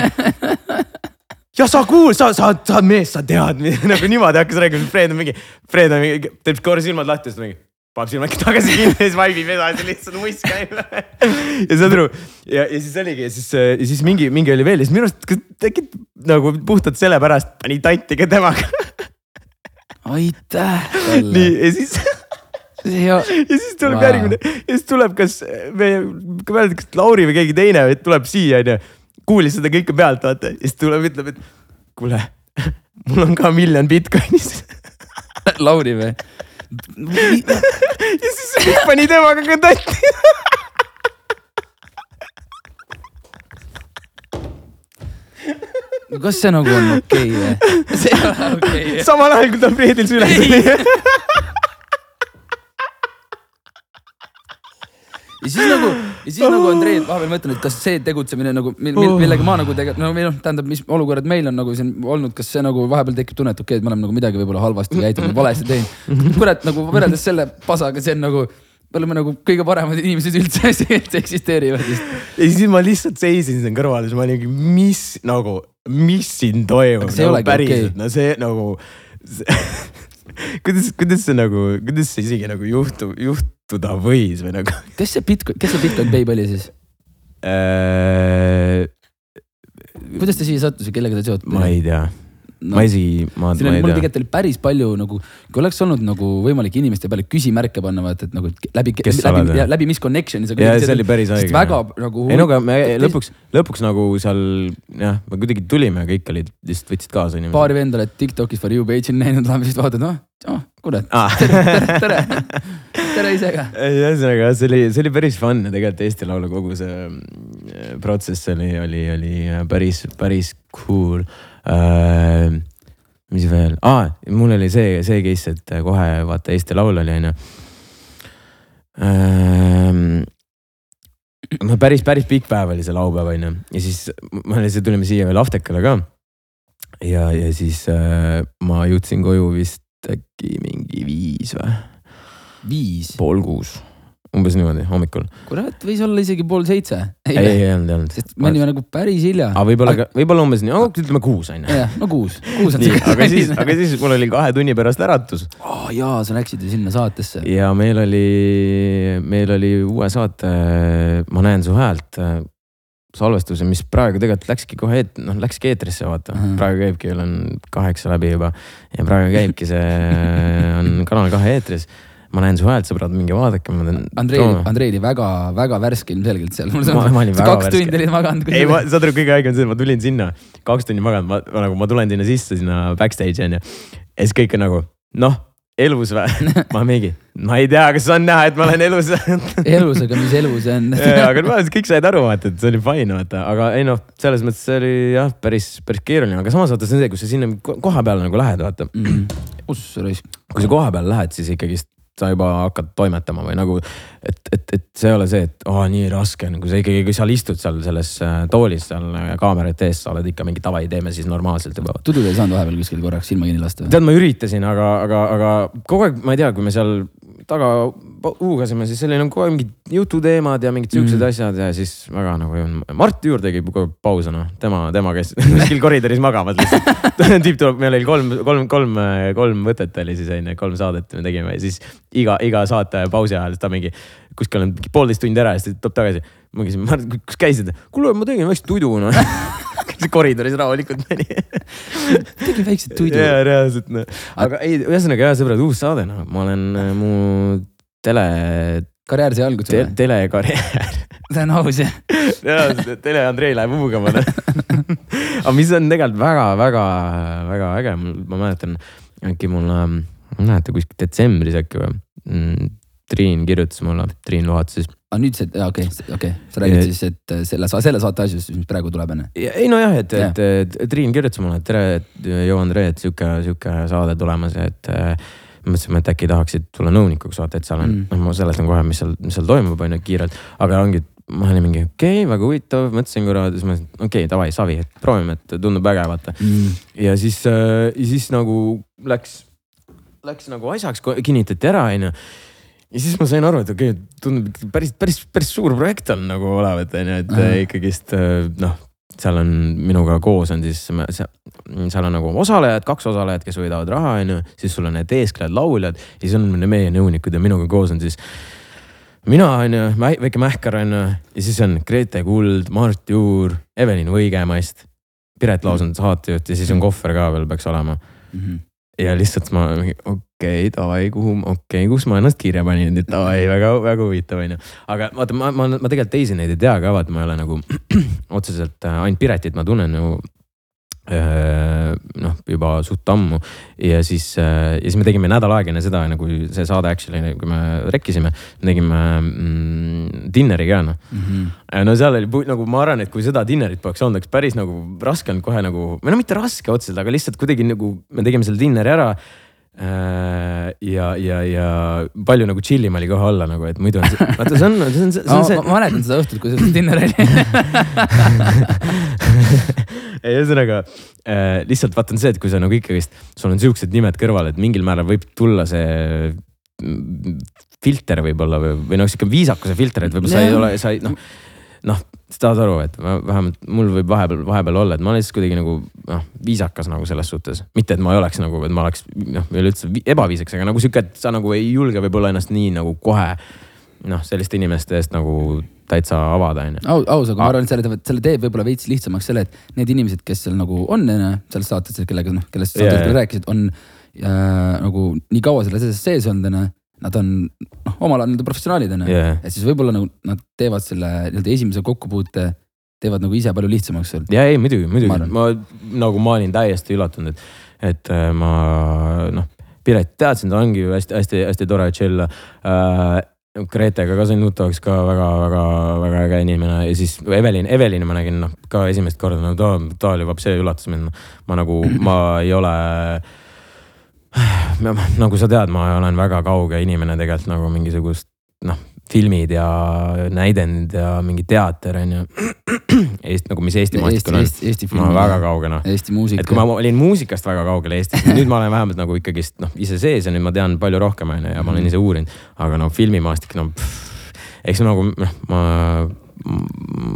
ja sa kuul-, sa, sa, sa mees, sa tead [laughs] nagu niimoodi hakkas rääkima, Fred on mingi, Fred on mingi, teeb korra silmad lahti siis ta mingi paneb silmad tagasi kinni ja siis vaibib edasi lihtsalt muss käib. ja saad aru ja, ja siis oligi ja siis, ja siis mingi, mingi oli veel ja siis minu arust äkki nagu puhtalt sellepärast pani tanti ka temaga. aitäh [laughs] nii talle. ja siis [laughs] ja ja siis tuleb Wow. järgmine ja siis tuleb kas meie, ma ei mäleta, kas Lauri või keegi teine tuleb siia onju. kuulis seda kõike pealt vaata ja siis tuleb, ütleb, et kuule, [laughs] mul on ka miljon Bitcoinis. Lauri või? Ja siis pani temaga ka tatti. kas see nagu on okei okay, või? see ei ole okei okay.. samal ajal kui ta Fredil süles ja siis nagu, ja siis nagu Andrei vahepeal mõtlen, et kas see tegutsemine nagu, millega ma nagu tegelikult, no või noh, tähendab, mis olukorrad meil on nagu siin olnud, kas see nagu vahepeal tekib tunne, et okei okay,, et me oleme nagu midagi võib-olla halvasti käitunud, valesti teinud. kurat, nagu võrreldes selle pasaga, see on nagu, me oleme nagu kõige paremad inimesed üldse, [laughs] eksisteerivad vist. ja siis ma lihtsalt seisin siin kõrval ja siis ma olingi, mis nagu, mis siin toimub see nagu päriselt okei. no see nagu [laughs] kuidas, kuidas see nagu, kuidas see isegi nagu juhtu, juhtuda võis või nagu kes see Bitcoin, kes see Bitcoin Babe oli siis? äh,. kuidas ta siia sattus ja kellega ta seotud ma ei tea no,, ma isegi, ma, ma ei mul tea. tegelikult oli päris palju nagu, kui oleks olnud nagu võimalik inimeste peale küsimärke panna, vaata, et nagu et läbi, läbi läbi mis connection'i sa. ja see oli päris haige. väga nagu. ei no aga me lõpuks, lõpuks nagu seal jah, me kuidagi tulime, kõik olid, lihtsalt võtsid kaasa inimesed. paari venda oled Tiktokis For You page'il näinud, siis vaatad, noh, oh, kurat, ah.. tere, tere, tere, tere ise ka. ühesõnaga see oli, see oli päris fun tegelikult Eesti Laulu kogu see äh, protsess oli, oli, oli päris, päris cool. Mis veel? Ah,, mul oli see, see case, et kohe vaata Eesti Laul oli onju. Ähm,. no päris, päris pikk päev oli see laupäev onju. Ja siis me lihtsalt tulime siia veel Aftekale ka. ja, ja siis äh, ma jõudsin koju vist äkki mingi viis või? Viis, pool kuus, umbes niimoodi hommikul. kurat, võis olla isegi pool seitse. ei, ei, ei olnud, ei olnud. sest me olime nagu päris hilja. aga võib-olla ka, võib-olla umbes nii, ütleme kuus on ju. jah, no kuus, [laughs] kuus on nii, aga siis, aga siis mul oli kahe tunni pärast äratus oh,. jaa, sa läksid ju sinna saatesse. ja meil oli, meil oli uue saate Ma näen su häält äh, salvestuse, mis praegu tegelikult läkski kohe, noh läkski eetrisse vaata Mhm. praegu käibki, kell on kaheksa läbi juba ja praegu käibki see, [laughs] on Kanal kahe eetris. Ma näen su häält, sõbrad, minge vaadake, ma teen. Andrei, Andrei oli väga-väga värske ilmselgelt seal. Ma- ma olin väga kaks värske. tundi olid maganud. ei, ma, saad aru, kõige haigem on see, et ma tulin sinna kaks tundi maganud, ma ma nagu, ma tulen sinna sisse, sinna backstage'i onju. ja siis kõik on nagu, noh, elus või? [laughs] ma mingi, ma ei tea, kas on näha, et ma olen elus [laughs] elus, aga mis elu see on? aga ma kõik said aru, vaata, et see oli fine, vaata, aga ei noh, selles mõttes see oli jah, päris, päris keeruline, aga samas vaata, see on see, kui sa sinna ko- koha peale nagu lähed, vaata. uss raisk. kui sa koha peale lähed, siis ikkagist sa juba hakkad toimetama või nagu, et, et, et see ei ole see, et aa nii raske on, kui sa ikkagi, kui seal istud seal selles äh, toolis seal äh, kaamerate ees, sa oled ikka mingi davai, teeme siis normaalselt juba. tudu ei saanud vahepeal kuskil korraks silma kinni lasta tead, ma üritasin, aga, aga, aga kogu aeg, ma ei tea, kui me seal taga huugasime, siis oli nagu kogu aeg mingid jututeemad ja mingid siuksed mm. Asjad ja siis väga nagu ei olnud. Mart Juur tegi kogu aeg pause noh, tema, tema käis [laughs] kuskil koridoris magamas lihtsalt. [laughs] tüüp tuleb, meil oli kolm, kolm, kolm, kolm võtet oli siis onju, kolm saadet me tegime ja siis iga, iga saate pausi ajal ta mingi kuskil on mingi poolteist tundi ära ja siis ta tuleb tagasi. ma küsisin, Mart, kus käisid? kuule, ma tegin väikse tudu noh. [laughs] koridoris rahulikult mõni. [laughs] tegi väikseid tuidu. jaa, reaalselt noh. aga ei, ühesõnaga jah, sõbrad, uus saade noh, ma olen äh, mu tele karjäär sai alguse te, või? telekarjäär, see on aus jah. [laughs] reaalselt, et Tele Andrei läheb huugama. aga mis on tegelikult väga-väga-väga äge, ma mäletan äkki mul, ma ei mäleta kuskil detsembris äkki või mm,. Triin kirjutas mulle, Triin Luhat siis. aga nüüd see, okei, okei, sa räägid siis, et selle, selle saate asjust, mis praegu tuleb enne. ei nojah, et, et, et Triin kirjutas mulle, et tere, joo Andrei, et sihuke, sihuke saade tulemas, et äh, mõtlesime, et äkki tahaksid tulla nõunikuks vaata, et seal on Mm. noh, ma seletan kohe, mis seal, mis seal toimub, on ju, kiirelt. aga ongi, ma olin mingi okei okay,, väga huvitav, mõtlesin korra, siis ma mõtlesin, okei okay,, davai, savi, et proovime, et tundub äge, vaata. Mm. ja siis äh,, ja siis nagu läks, läks nagu asjaks, kinnitati ära, onju. Ja siis ma sain aru, et okei okay,, tundub päris, päris, päris suur projekt on nagu olevat, onju, et Ahah. äh, ikkagist äh, noh, seal on minuga koos on siis, seal on nagu osalejad, kaks osalejat, kes võidavad raha, onju, siis sul on need eesklejad, lauljad ja siis on meie nõunikud ja minuga koos on siis mina on ju, väike Mähkar on ju ja siis on Grete Kuld, Mart Juur, Evelin Võigemast, Piret Laos on saatejuht ja siis on kohver ka veel peaks olema. Mhm. ja lihtsalt ma mingi okei okay,, davai, kuhu, okei okay,, kus ma ennast kirja panin, et davai, väga, väga huvitav onju. aga vaata, ma, ma, ma tegelikult teisi neid ei tea ka, vaata, ma ei ole nagu [clears throat] otseselt äh, ainult Piretit ma tunnen ju äh, noh, juba suht ammu ja siis äh,, ja siis me tegime nädal aega enne seda, nagu see saade actually, kui me rekkisime, me tegime mm, dinneri ka noh. Mhm. Ja no seal oli nagu ma arvan, et kui seda dinnerit poleks olnud, oleks päris nagu raske olnud kohe nagu, või no mitte raske otseselt, aga lihtsalt kuidagi nagu me tegime selle dinneri ära. Ja, ja, ja palju nagu chill im oli kohe olla nagu, et muidu on see, [laughs] vaata see on, see on, see on see. ma mäletan seda õhtut, kui see dinner oli [laughs] ei, ühesõnaga äh, lihtsalt vaatan see, et kui sa nagu ikkagist, sul on siuksed nimed kõrval, et mingil määral võib tulla see mm, filter võib-olla või, või noh, sihuke viisakuse filter, et võib-olla sa ei ole, sa ei noh, noh, saad aru, et ma vähemalt mul võib vahepeal, vahepeal olla, et ma olen lihtsalt kuidagi nagu noh, viisakas nagu selles suhtes. mitte, et ma ei oleks nagu, et ma oleks noh, üleüldse vi- ebaviisakas, aga nagu sihuke, et sa nagu ei julge võib-olla ennast nii nagu kohe noh, selliste inimeste eest nagu täitsa avada, onju. aus, aus, aga ma arvan, et selle selle teeb võib-olla veits lihtsamaks selle, et need inimesed, kes seal nagu on, onju, selles saates, kellega noh, kellest sa yeah. rääkisid, on äh, nagu nii kaua selles asjas sees olnud, onju. Nad on noh, omal ajal nii-öelda professionaalid, onju. Yeah. et siis võib-olla nagu nad teevad selle nii-öelda esimese kokkupuute, teevad nagu ise palju lihtsamaks sul. ja ei, muidugi, muidugi, Ma nagu ma olin täiesti üllatunud, et, et äh, ma noh, Piret teadsin, ta ongi ju hästi-hästi-hästi tore chill äh,. Gretega ka sain tuttavaks ka väga-väga-väga äge inimene ja siis Evelin, Evelini ma nägin noh ka esimest korda, no ta, ta oli vapsi üllatas mind. ma nagu, ma ei ole [sighs] nagu sa tead, ma olen väga kauge inimene tegelikult nagu mingisugust noh, filmid ja näidend ja mingi teater on ju. [clears throat] Eesti nagu, mis Eesti maastikul on. Ma olen väga kauge noh. Eesti muusika. et kui ma olin muusikast väga kaugel Eestis, [laughs] nüüd ma olen vähemalt nagu ikkagist noh, ise sees ja nüüd ma tean palju rohkem on ju ja ma olen ise uurinud. aga no filmimaastik, no pff, eks nagu noh, ma,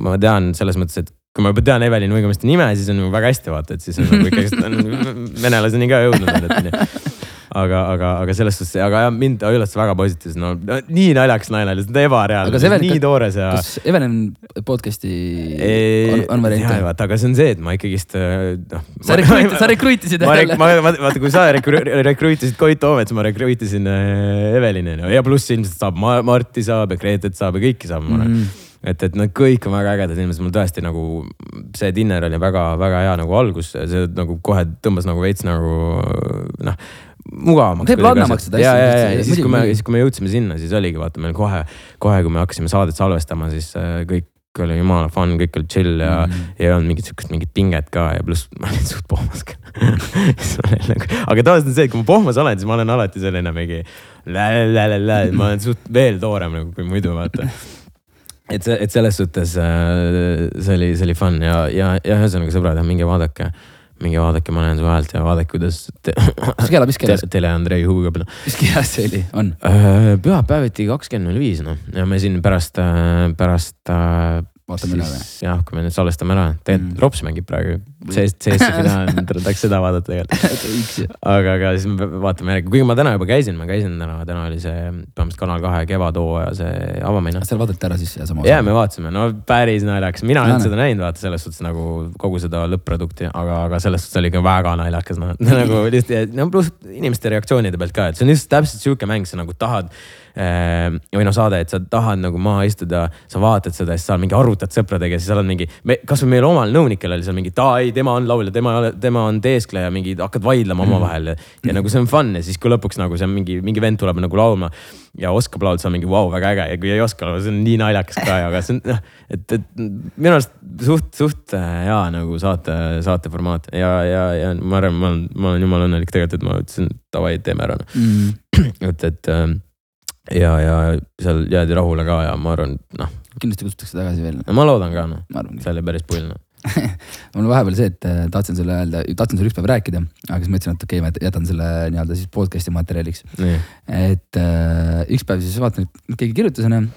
ma tean selles mõttes, et kui ma juba tean Evelin Uigamiste nime, siis on väga hästi vaata, et siis on nagu ikkagist on [laughs] venelaseni ka jõudnud et onju aga, aga, aga selles suhtes, aga jah, mind ta üllatas väga positiivselt, no nii naljakas naine, lihtsalt ebareaalne, Aga see Evelin- nii toores ja. kas Evelyn podcast'i on, on jaa, variante? vaata, aga see on see, et ma ikkagist äh, noh. sa rekruit-, sa rekruitisid jälle. ma, ma, vaata, kui sa rekru, rekruitisid Koit Toomet, siis ma rekruitisin äh, Evelini no. ja pluss ilmselt saab Ma, Marti saab ja Gretet saab ja kõiki saab, ma arvan Mhm. et, et nad kõik on väga ägedad inimesed, mul tõesti nagu see dinner oli väga-väga hea nagu algus, see nagu kohe tõmbas nagu veits nagu noh mugavamaks. Teeb lahedamaks seda ja, asja, ja, ja, ja siis, kui me, siis kui me jõudsime sinna, siis oligi vaata meil kohe, kohe, kui me hakkasime saadet salvestama, siis äh, kõik oli jumala fun, kõik oli chill ja mm., ja ei olnud mingit sihukest mingit pinget ka ja pluss ma olin suht pohmas ka [laughs] nagu, aga tavaliselt on see, et kui ma pohmas olen, siis ma olen alati selline mingi lä-lä-lä-lä, ma olen suht veel toorem nagu kui muidu vaata et see, et selles suhtes äh, see oli, see oli fun ja, ja, ja ühesõnaga sõbrad, minge vaadake, minge vaadake Ma näen su häält ja vaadake, kuidas te, mis kella, mis kellas te,, Tele Andrei huugab noh. mis kellas see oli, on? Äh, pühapäeviti kakskümmend null viis noh ja me siin pärast, pärast äh, vaatame üle või? jah, kui me nüüd salvestame ära, tegelikult Mm. Rops mängib praegu CS, CS-i finaali, tahaks seda vaadata tegelikult. [laughs] aga, aga siis me vaatame järgi, kuigi ma täna juba käisin, ma käisin täna, täna oli see põhimõtteliselt Kanal kahe kevadhooaja see avamine. seal vaadati ära siis ja sama ja me vaatasime, no päris naljakas, mina ei Jaa, olnud seda näinud, vaata selles suhtes nagu kogu seda lõpp-produkti, aga, aga selles suhtes oli ikka väga naljakas noh, [laughs] nagu lihtsalt, no pluss inimeste reaktsioonide pealt ka, et see on just täpselt sihuke mäng, sa nagu tahad äh, või noh, saade, et sa tahad nagu maha istuda, sa vaatad seda ja siis sa mingi arutad sõpradega siis sa oled mingi, kasvõi meil omal nõunikel oli seal mingi, et aa ei, tema on laulja, tema, tema on teeskleja, mingi hakkad vaidlema omavahel ja, ja nagu see on fun ja siis, kui lõpuks nagu see on mingi, mingi vend tuleb nagu laulma ja oskab laulda, siis on mingi vau, väga äge ja kui ei oska laulda, see on nii naljakas ka, aga see on noh, et, et minu arust suht, suht äh, hea nagu saate, saateformaat ja, ja, ja ma arvan, ma olen, ma olen jumala õnnelik tegelikult, et ma ütlesin davai, teeme ära noh. mm.. et, et ähm, ja, ja seal jäädi rahule ka ja ma arvan, noh, kindlasti kutsutakse tagasi veel, no ma loodan ka noh, see oli päris pull noh. [laughs] mul on vahepeal see, et äh, tahtsin sulle öelda, tahtsin sulle ükspäev rääkida, aga siis mõtlesin, et okei okay,, ma jätan selle nii-öelda siis podcast'i materjaliks. nii, et äh, ükspäev siis vaatan, et keegi kirjutas onju,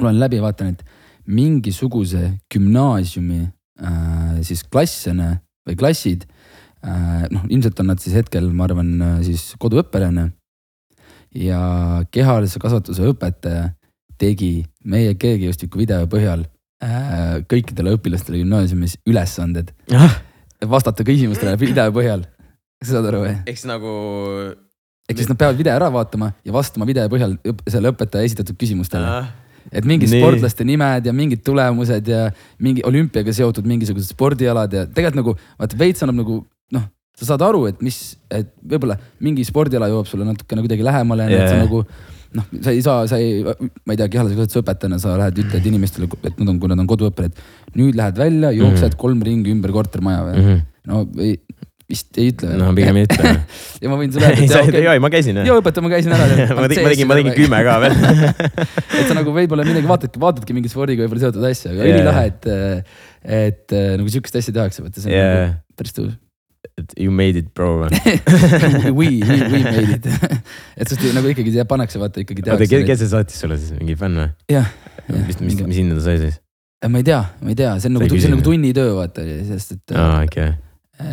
loen läbi ja vaatan, et mingisuguse gümnaasiumi äh, siis klass onju või klassid äh,. noh, ilmselt on nad siis hetkel, ma arvan, siis koduõppel onju. ja kehalise kasvatuse õpetaja tegi meie keelekirjastiku video põhjal äh, kõikidele õpilastele gümnaasiumis ülesanded vastata küsimustele video põhjal. sa saad aru või? eks nagu ehk siis nad peavad video ära vaatama ja vastama video põhjal selle õpetaja esitatud küsimustele. äh, et mingid Nii. sportlaste nimed ja mingid tulemused ja mingi olümpiaga seotud mingisugused spordialad ja tegelikult nagu vaata veits annab nagu noh, sa saad aru, et mis, et võib-olla mingi spordiala jõuab sulle natukene kuidagi lähemale yeah., et sa Jaa. nagu noh, sa ei saa, sa ei, ma ei tea, kehalise kasvatuse õpetajana sa lähed, ütled inimestele, et nad on, kui nad on koduõppel, et nüüd lähed välja, jooksed mm -hmm. kolm ringi ümber kortermaja või mm. Mhm. -hmm. no või vist ei ütle no pigem ei ütle. [laughs] ja ma võin sulle [laughs] ei, öelda, sa et ei, jaa, ei, ma käisin jaa õpetaja, ma käisin ära. [laughs] ma tegin, ma tegin, ma tegin kümme ka veel. et sa nagu võib-olla midagi vaatadki, vaatadki mingi spordiga võib-olla seotud asja, aga Jaa. ülilahe, et, et nagu sihukest asja tehakse, vaata see on Yeah. nagu päris tõus. You made it bro. [laughs] We, we, we made it. [laughs] et sest nagu ikkagi see pannakse, vaata ikkagi oota, tehakse. kes see saatis sulle siis, mingi fänn või? jah, mis, mis, mis hinda ta sai siis? ma ei tea, ma ei tea, see on nagu, see on nagu tunnitöö, vaata, sest et aa, okei.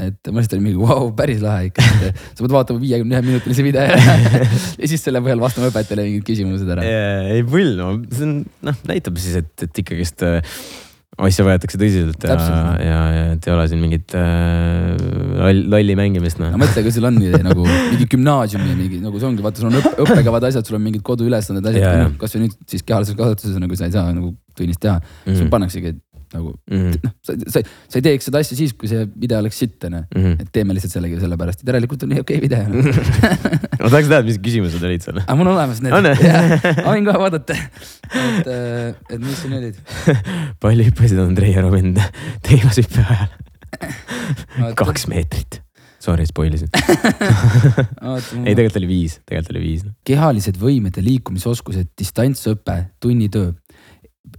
et ma lihtsalt olin mingi, vau, päris lahe ikka, et sa pead vaatama viiekümne ühe minutilise video [laughs] ja siis selle põhjal vastama õpetajale mingid küsimused ära. ei pull, no see on, noh, näitab siis, et, et ikkagist äh, asja võetakse tõsiselt ja, ja, ja et ei ole siin mingit äh, loll- lolli mängimist, noh no. mõtle, kui sul on nagu mingi gümnaasiumi mingi nagu see ongi, vaata, sul on õppe, õppekavad asjad, sul on mingid koduülesanded, asjad jaa. no,, kasvõi nüüd siis kehalises kasvatuses nagu sa ei saa nagu tunnis teha mm, -hmm. sul pannaksegi et nagu Mhm. noh, sa, sa, sa ei teeks seda asja siis, kui see video oleks sitt onju. Mhm. et teeme lihtsalt sellega sellepärast, et järelikult on nii okei video no. [laughs] ma tahaks teada, mis küsimused olid seal. aga mul on olemas need. On, ma võin kohe vaadata, et, et mis siin olid. [laughs] palju hüppasid Andrei ja Robin teivashüppe ajal? [laughs] kaks meetrit. Sorry, spoil isin. [laughs] ei, tegelikult oli viis, tegelikult oli viis. kehalised võimed ja liikumisoskused, distantsõpe, tunnitöö.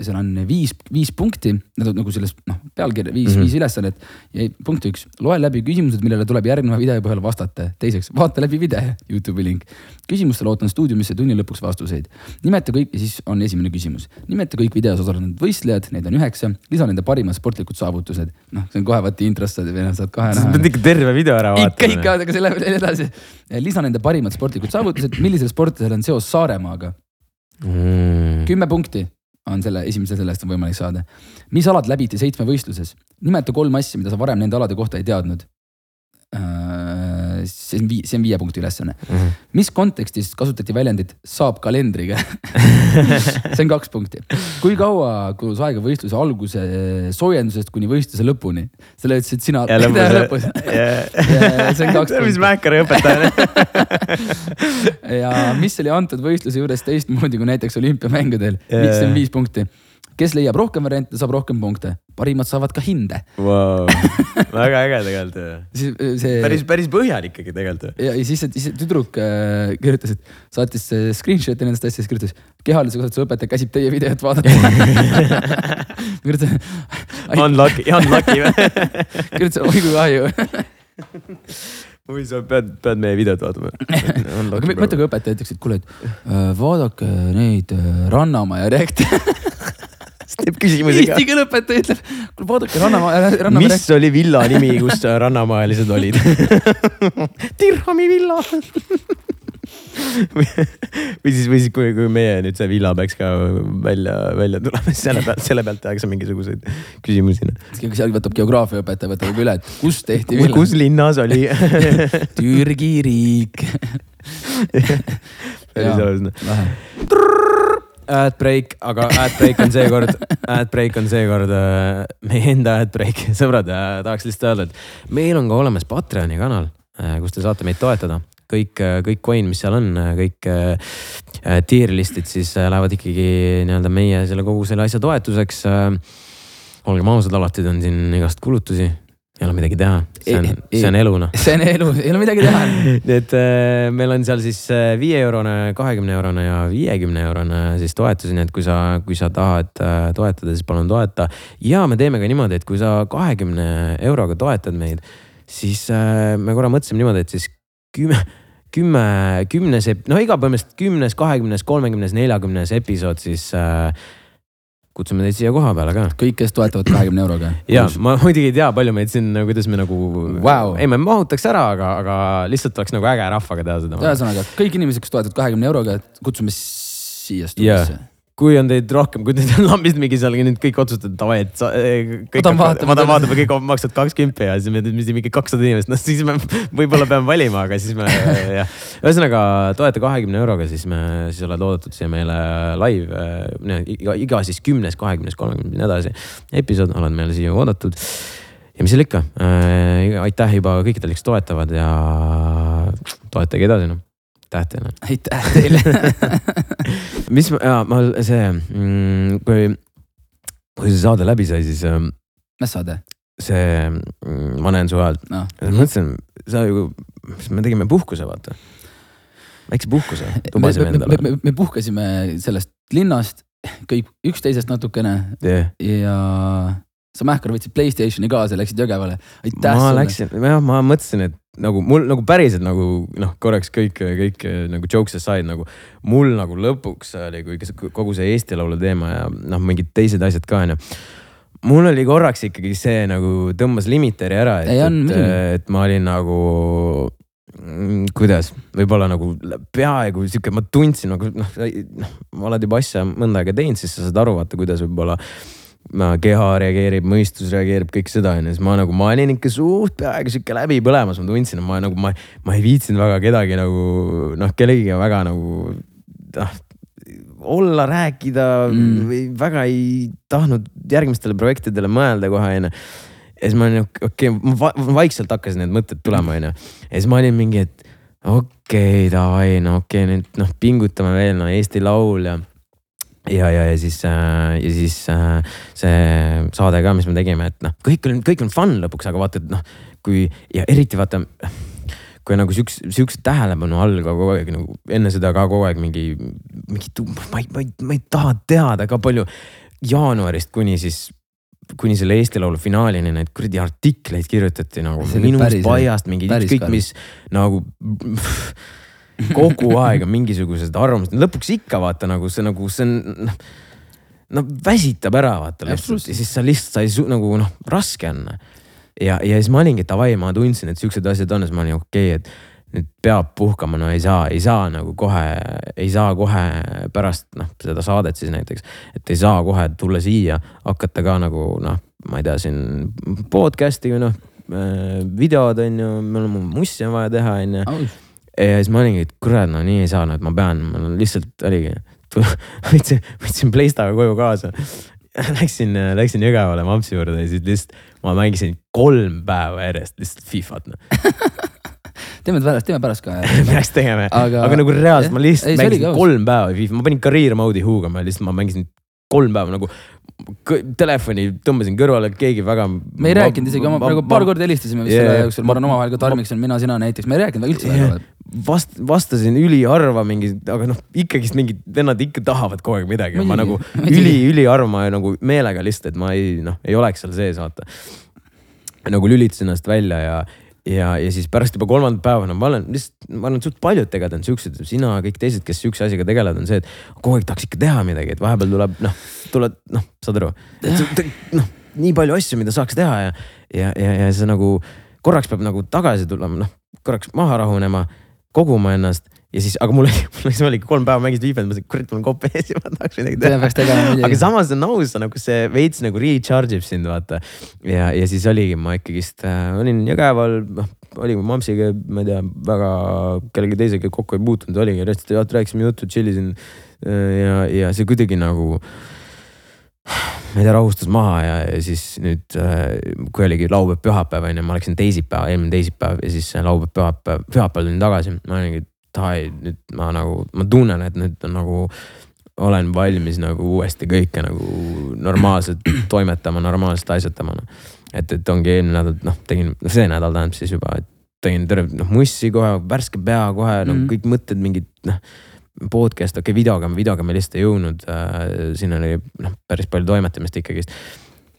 Seal on viis, viis punkti, need on nagu selles noh, pealkirja viis mm. -hmm. viis ülesannet ja punkt üks, loe läbi küsimused, millele tuleb järgneva video põhjal vastata. teiseks, vaata läbi video, [laughs] Youtube'i link. küsimustele ootan stuudiumisse tunni lõpuks vastuseid. nimeta kõik ja siis on esimene küsimus. nimeta kõik videos osalenud võistlejad, neid on üheksa, lisa nende parimad sportlikud saavutused. noh, see on kohe vaata intros saad või noh, saad kohe sa näha pead ikka terve video ära ikka, vaatama. ikka, aga selle veel edasi. lisa nende parimad sportlikud saavutused, millisel sportlasel on seos Saaremaaga. Mm. kümme punkti on selle esimese selle eest on võimalik saada. mis alad läbiti seitsmevõistluses? nimeta kolm asja, mida sa varem nende alade kohta ei teadnud. See on vii-, see on viie punkti ülesanne. Mhm. mis kontekstis kasutati väljendit saab kalendriga? [laughs] see on kaks punkti. kui kaua kulus aega võistluse alguse soojendusest kuni võistluse lõpuni? sa ütlesid sina. ja lõpus [laughs] [laughs] see on kaks mis punkti. Mäkkari õpetaja. ja mis oli antud võistluse juures teistmoodi kui näiteks olümpiamängudel yeah., see on viis punkti. Kes leiab rohkem variante, saab rohkem punkte, parimad saavad ka hinde. Wow. [laughs] väga äge tegelikult. siis äh, see. päris, päris põhjalik ikkagi tegelikult. ja, ja siis, see tüdruk äh, kirjutas, et saatis äh, screenshot'i nendest asjadest, kirjutas kehalise kasvatuse õpetaja käsib teie videot vaadata. [laughs] kirjutas, Unlucky, unlucky või? [laughs] kirjutas, oi kui kahju. või sa pead, pead meie videot vaatama. mõtle, kui õpetaja ütleks, et kuule, et äh, vaadake neid äh, Rannamaja reakte. [laughs] teeb küsimusi ka Eesti. keele õpetaja ütleb, kuule vaadake Rannamaja, Rannamaja mis oli villa nimi, kus [laughs] rannamaalised olid? [laughs] Dirhami villa. või siis, või siis, kui, kui meie nüüd see villa peaks ka välja, välja tulema, siis selle pealt, selle pealt tehakse mingisuguseid küsimusi. reaktsioon. seal võtab geograafiaõpetaja, võtab üle, et kus tehti kus villa. linnas oli? Türgi riik. päris aus noh. Adbreak, aga Adbreak on seekord, Adbreak on seekord äh, meie enda Adbreak, [laughs] sõbrad äh,, tahaks lihtsalt öelda, et meil on ka olemas Patreoni kanal, kus te saate meid toetada. kõik, kõik coin, mis seal on, kõik äh, tier list'id siis äh, lähevad ikkagi nii-öelda meie selle kogu selle asja toetuseks äh,. olgem ausad, alati on siin igast kulutusi, ei ole midagi teha, see on [laughs] see on elu noh. see on elu, ei ole midagi teha. [laughs] et äh, meil on seal siis äh, viie eurone, kahekümne eurone ja viiekümne eurone siis toetusi, nii et kui sa, kui sa tahad äh, toetada, siis palun toeta. ja me teeme ka niimoodi, et kui sa kahekümne euroga toetad meid, siis äh, me korra mõtlesime niimoodi, et siis kümme, kümme, kümnes, no iga põhimõtteliselt kümnes, kahekümnes, kolmekümnes, neljakümnes episood siis äh, kutsume teid siia koha peale ka kõik, kes toetavad kahekümne euroga. ja ma muidugi ei tea, palju meid siin, kuidas me nagu Vau. ei, me mahutaks ära, aga, aga lihtsalt oleks nagu äge rahvaga teha seda. ühesõnaga kõik inimesed, kes toetavad kahekümne euroga, kutsume siia stuudiosse. Kui on teid rohkem, kui teid on lambist mingi seal nüüd kõik otsustavad, davai, et sa. Ma tahan vaatama ma tahan vaatama, kõik maksavad kakskümmend ja siis me teeme mingi kakssada inimest, noh siis me [laughs] võib-olla peame valima, aga siis me jah. ühesõnaga toeta kahekümne euroga, siis me, siis oled oodatud siia meile live, iga, iga siis kümnes, kahekümnes, kolmekümnes ja nii edasi episood oled meile siia oodatud ja mis seal ikka äh,, aitäh juba kõikidele, kes toetavad ja toetage edasi noh, aitäh teile. aitäh teile. [laughs] mis, ma see mm,, kui, kui see saade läbi sai, siis ähm, mis saade? see mm, ma näen su häält. noh, mõtlesin, sa ju, me tegime puhkuse, vaata. väikse puhkuse me, me, me, me, me puhkasime sellest linnast kõik üksteisest natukene ja sa Mähkar võtsid Playstationi kaasa ja läksid Jõgevale. aitäh ma sulle. läksin, jah, ma mõtlesin, et nagu mul nagu päriselt nagu noh, korraks kõik, kõik nagu jokes aside nagu mul nagu lõpuks oli, kui kogu see Eesti Laulu teema ja noh, mingid teised asjad ka onju. mul oli korraks ikkagi see nagu tõmbas limiteri ära, et et, et ma olin nagu mm, kuidas, võib-olla nagu peaaegu sihuke, ma tundsin nagu noh, noh, ma oled juba asja mõnda aega teinud, siis sa saad aru, vaata, kuidas võib-olla ma- keha reageerib, mõistus reageerib, kõik seda onju, siis ma nagu, ma olin ikka suht peaaegu sihuke läbi põlemas, ma tundsin, et ma nagu, ma, ma ei viitsinud väga kedagi nagu noh, kellegiga väga nagu noh olla, rääkida Mm. või väga ei tahtnud järgmistele projektidele mõelda kohe onju. ja siis ma olin okei okay,, ma va- vaikselt hakkasid need mõtted tulema onju. ja siis ma olin mingi, et okei okay,, davai, no okei okay,, nüüd noh, pingutame veel, no Eesti Laul ja ja, ja, ja siis äh,, ja siis äh, see saade ka, mis me tegime, et noh, kõik on, kõik on fun lõpuks, aga vaata, et noh, kui ja eriti vaata, kui nagu siukse, siukse tähelepanu all ka kogu aeg nagu enne seda ka kogu aeg mingi, mingi, ma ei, ma ei, ma ei taha teada ka palju jaanuarist kuni siis kuni selle Eesti Laulu finaalini neid kuradi artikleid kirjutati nagu minust paiast mingi ükskõik mis nagu [laughs] kogu aeg on mingisugused arvamused, lõpuks ikka vaata nagu see nagu see on noh. no väsitab ära vaata lihtsalt. Ja siis sa lihtsalt sa ei su- nagu noh raske on. ja, ja siis ma olingi davai, ma tundsin, et siuksed asjad on. Siis ma olin okei okay,, et nüüd peab puhkama, no ei saa, ei saa nagu kohe, ei saa kohe pärast noh, seda saadet siis näiteks, et ei saa kohe tulla siia, hakata ka nagu noh, ma ei tea, siin podcast'i või noh, videod on ju, meil on mussi on vaja teha, on ju ja siis ma olingi, et kurat, no nii ei saa, no et ma pean, on lihtsalt oligi, [laughs] võtsin, võtsin Playstaga koju kaasa. Läksin, läksin Jõgevale Mampsi juurde ja siis lihtsalt ma mängisin kolm päeva järjest lihtsalt Fifat noh. [laughs] teeme pärast, teeme pärast ka. peaks tegema, Aga- aga nagu reaalselt ma Ei, lihtsalt oligi mängisin kolm päeva FIFA, ma panin career mode'i huugama lihtsalt ma mängisin kolm päeva nagu telefoni tõmbasin kõrvale, keegi väga. me ei rääkinud isegi, nagu paar korda helistasime vist Jaa, selle jooksul, ma arvan omavahel ka Tarmikson, mina, sina näiteks, me ei rääkinud üldse Jah. vast-, vastasin üliharva mingi, aga noh, ikkagist mingid vennad ikka tahavad kogu aeg midagi, ma nagu Muidugi, muidugi. üli, üliharva ja nagu meelega lihtsalt, et ma ei noh, ei oleks seal sees, vaata. nagu lülitasin ennast välja ja, ja, ja siis pärast juba kolmandat päeva, no ma olen lihtsalt, ma arvan, et suht paljud tegelikult on siuksed, sina, kõik teised, kes siukse asjaga tegelevad, on see, et kogu aeg tahaks ikka teha midagi, et vahepeal tuleb noh, tuleb noh, saad aru, noh, nii palju asju, mida saaks teha ja, ja, ja, ja see nagu korraks peab nagu tagasi tulema, noh korraks maha rahunema, koguma ennast ja siis, aga mul oli, [laughs] mul oli- oligi kolm päeva mängisin viipendat, ma mõtlesin, kurat, mul on kopp ees ja [laughs] ma tahaks midagi teha aga samas on aus, nagu see veits nagu recharge ib sind vaata. ja, ja siis oligi, ma ikkagist äh, olin Jõgeval, noh olime Mamsiga, ma ei tea, väga kellegi teisega kokku ei puutunud, oligi lihtsalt rääkisime juttu, tšillisin. ja, ja see kuidagi nagu, ma ei tea, rahustas maha ja, ja siis nüüd, kui oligi laupäev, pühapäev on ju, ma läksin teisipäev, eelmine teisipäev ja siis laupäev, pühapäev, pühapäeval tulin tagasi, ma olingi, davai, nüüd ma nagu, ma tunnen, et nüüd on nagu olen valmis nagu uuesti kõike nagu normaalselt [clears throat] toimetama, normaalselt asjatama noh. et, et ongi eelmine nädal, noh tegin, see nädal tähendab siis juba, et tegin terve noh mussi kohe, värske pea kohe no Mhm. kõik mõtted mingid noh. podcast, okei okay, videoga, videoga me lihtsalt ei jõudnud äh,, siin oli noh, päris palju toimetamist ikkagist.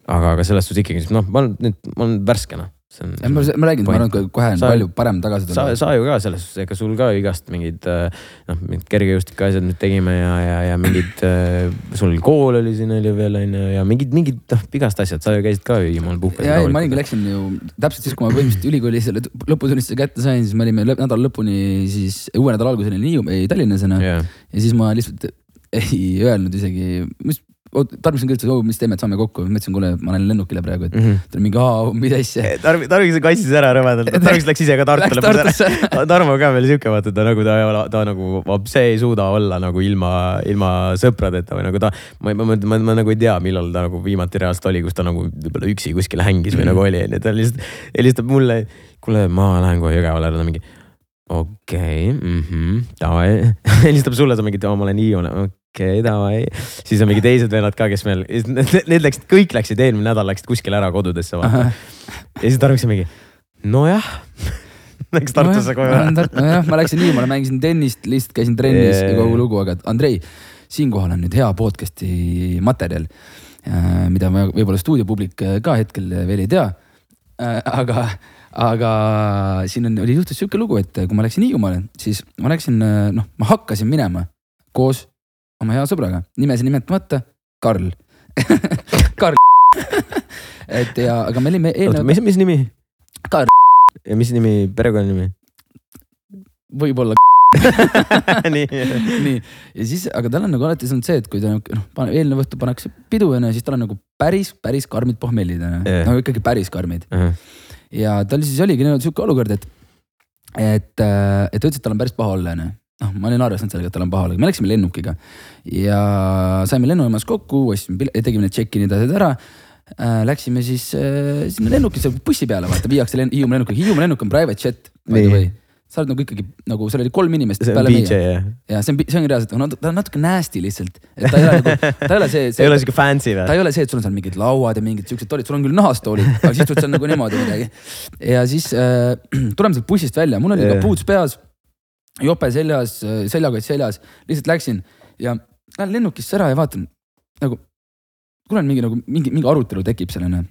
aga, aga selles suhtes ikkagi noh, ma olen nüüd, ma olen värske noh. ma, ma räägin, ma arvan, et kohe on Sa- palju parem tagasi tulla. sa ju ka selles suhtes, ega sul ka igast mingid äh, noh, mingid kergejõustiku asjad nüüd tegime ja, ja, ja mingid äh,, sul kool oli siin oli veel on ju ja mingid, mingid noh, igast asjad, sa ju käisid ka ju Hiiumaal puhkas. ja, ei, ma olingi, läksin ju täpselt siis, kui ma põhimõtteliselt ülikooli selle lõputunnistuse kätte sain, siis me olime nädala lõpuni siis uue nädala alguseni Tallinnas onju. jah, ja siis ma lihtsalt ei öelnud isegi, mis, Tarvis on küll, et oh, mis teeme, et saame kokku, ma ütlesin, kuule, ma lähen lennukile praegu, et Mhm. ta oli mingi, aa, mida asja. Tarvi, Tarvis kassis ära rõvedalt, Tarvis läks ise ka Tartu lõpus ära. [laughs] Tarmo ka veel siuke vaata, ta nagu ta ta nagu, see ei suuda olla nagu ilma, ilma sõpradeta või nagu ta. ma, ma, ma, ma, ma nagu ei tea, millal ta nagu viimati reaalselt oli, kus ta nagu võib-olla üksi kuskil hängis või nagu oli, onju, ta lihtsalt helistab mulle. kuule, ma lähen kohe Jõgevale, ta mingi okei okay,, mhmh, davai. [laughs] helistab sulle, sa mingi, ma olen Hiiumaal, okei okay,, davai. siis on mingi teised vennad ka, kes meil, need läksid, kõik läksid eelmine nädal läksid kuskile ära kodudesse vaata. ja siis Tarvik sai mingi, nojah. [laughs] Läks Tartusse koju ära. nojah, ma läksin Hiiumaale, mängisin tennist, lihtsalt käisin trennis ja kogu lugu, aga Andrei, siinkohal on nüüd hea podcast'i materjal, mida ma võib-olla stuudiopublik äh, ka hetkel veel ei tea. aga, aga siin on, oli juhtus sihuke lugu, et kui ma läksin Hiiumaale, siis ma läksin, noh, ma hakkasin minema koos oma hea sõbraga, nimesi nimetamata, Karl. [laughs] Karl. [laughs] et ja, aga me olime eelnevalt, mis, mis nimi? Karl, ja mis nimi, perekonnanimi? võib-olla [laughs] nii. nii, ja siis, aga tal on nagu alati olnud see, et kui ta noh, eelnev õhtu pannakse pidu onju, siis tal on nagu päris, päris karmid pohmellid onju Jah. no ikkagi päris karmid. ja tal siis oligi niimoodi sihuke olukord, et, et, et ta ütles, et tal on päris paha olla onju. noh, ma olin arvestanud sellega, et tal on paha olla, me läksime lennukiga ja saime lennujaamas kokku, ostsime, tegime need check-in'id asjad ära äh,. Läksime siis äh, sinna lennukisse bussi peale, vaata viiakse len Hiiumaa lennukiga, Hiiumaa lennuk on private jet. Sa oled nagu ikkagi nagu seal oli kolm inimest on peale meie ja see on, see on reaalselt, ta on natuke nasty lihtsalt, ta ei ole nagu, ta ei ole see, see ei ole see, siuke fancy ta või? ei ole see, et sul on seal mingid lauad ja mingid siuksed toolid, sul on küll nahast toolid, aga siis istud seal nagu niimoodi midagi. ja siis äh, [clears throat] tuleme sealt bussist välja, mul oli Jah. kapuuts peas, jope seljas, seljakott seljas, lihtsalt läksin ja lähen lennukisse ära ja vaatan nagu, kuule mingi nagu mingi, mingi arutelu tekib seal onju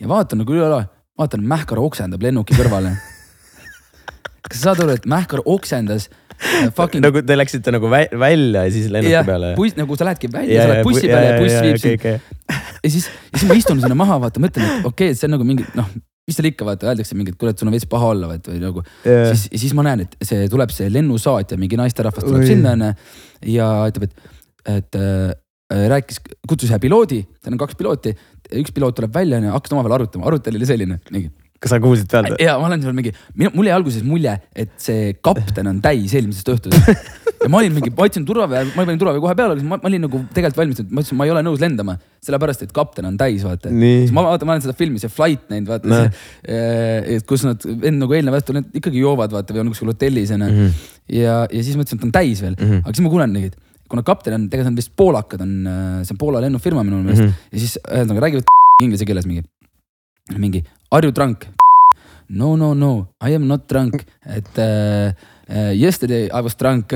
ja vaatan nagu üle ala, vaatan Mähkar oksendab lennuki kõrvale. [laughs] kas sa saad aru, et Mähkar oksendas äh, fucking nagu te läksite nagu vä- välja ja siis lennuki peale? buss, nagu sa lähedki välja, sa lähed bussi peale ja buss viib sind. ja siis, ja siis ma istun sinna maha, vaata, mõtlen, et okei okay,, et see on nagu mingi noh, mis seal ikka vaata, öeldakse mingi, et kuule, et sul on veits paha olla vaata või nagu. siis, siis ma näen, et see tuleb see lennusaatja, mingi naisterahvas tuleb Oi. sinna onju ja ütleb, et, et äh, rääkis, kutsus ühe piloodi, seal on kaks pilooti, üks piloot tuleb välja onju, hakkasid omavahel arutama, arutelu oli selline, mingi kas sa kuulsid pealt või? ja ma olen seal mingi, mul jäi alguses mulje, et see kapten on täis eelmisest õhtust. ja ma olin mingi, ma võtsin turvavöö, ma panin turvavöö kohe peale, ma, olin nagu tegelikult valmistunud, ma ütlesin, ma ei ole nõus lendama, sellepärast et kapten on täis, vaata. Ma vaatan, ma olen seda filmi, see Flight näinud, vaata no., kus nad enne nagu eelnev õhtu nad ikkagi joovad, vaata või on kuskil hotellis onju mm. -hmm. ja, ja siis mõtlesin, et ta on täis veel mm. -hmm. aga siis ma kuulen neid, kuna kapten on, tegelikult on vist poolakad on, see on Poola lennufirma minu meelest mm. -hmm. ja siis ühesõnaga räägivad [laughs] inglise keeles mingi, mingi are you drunk? no, no, no I am not drunk, et uh, uh, yesterday I was drunk. [laughs]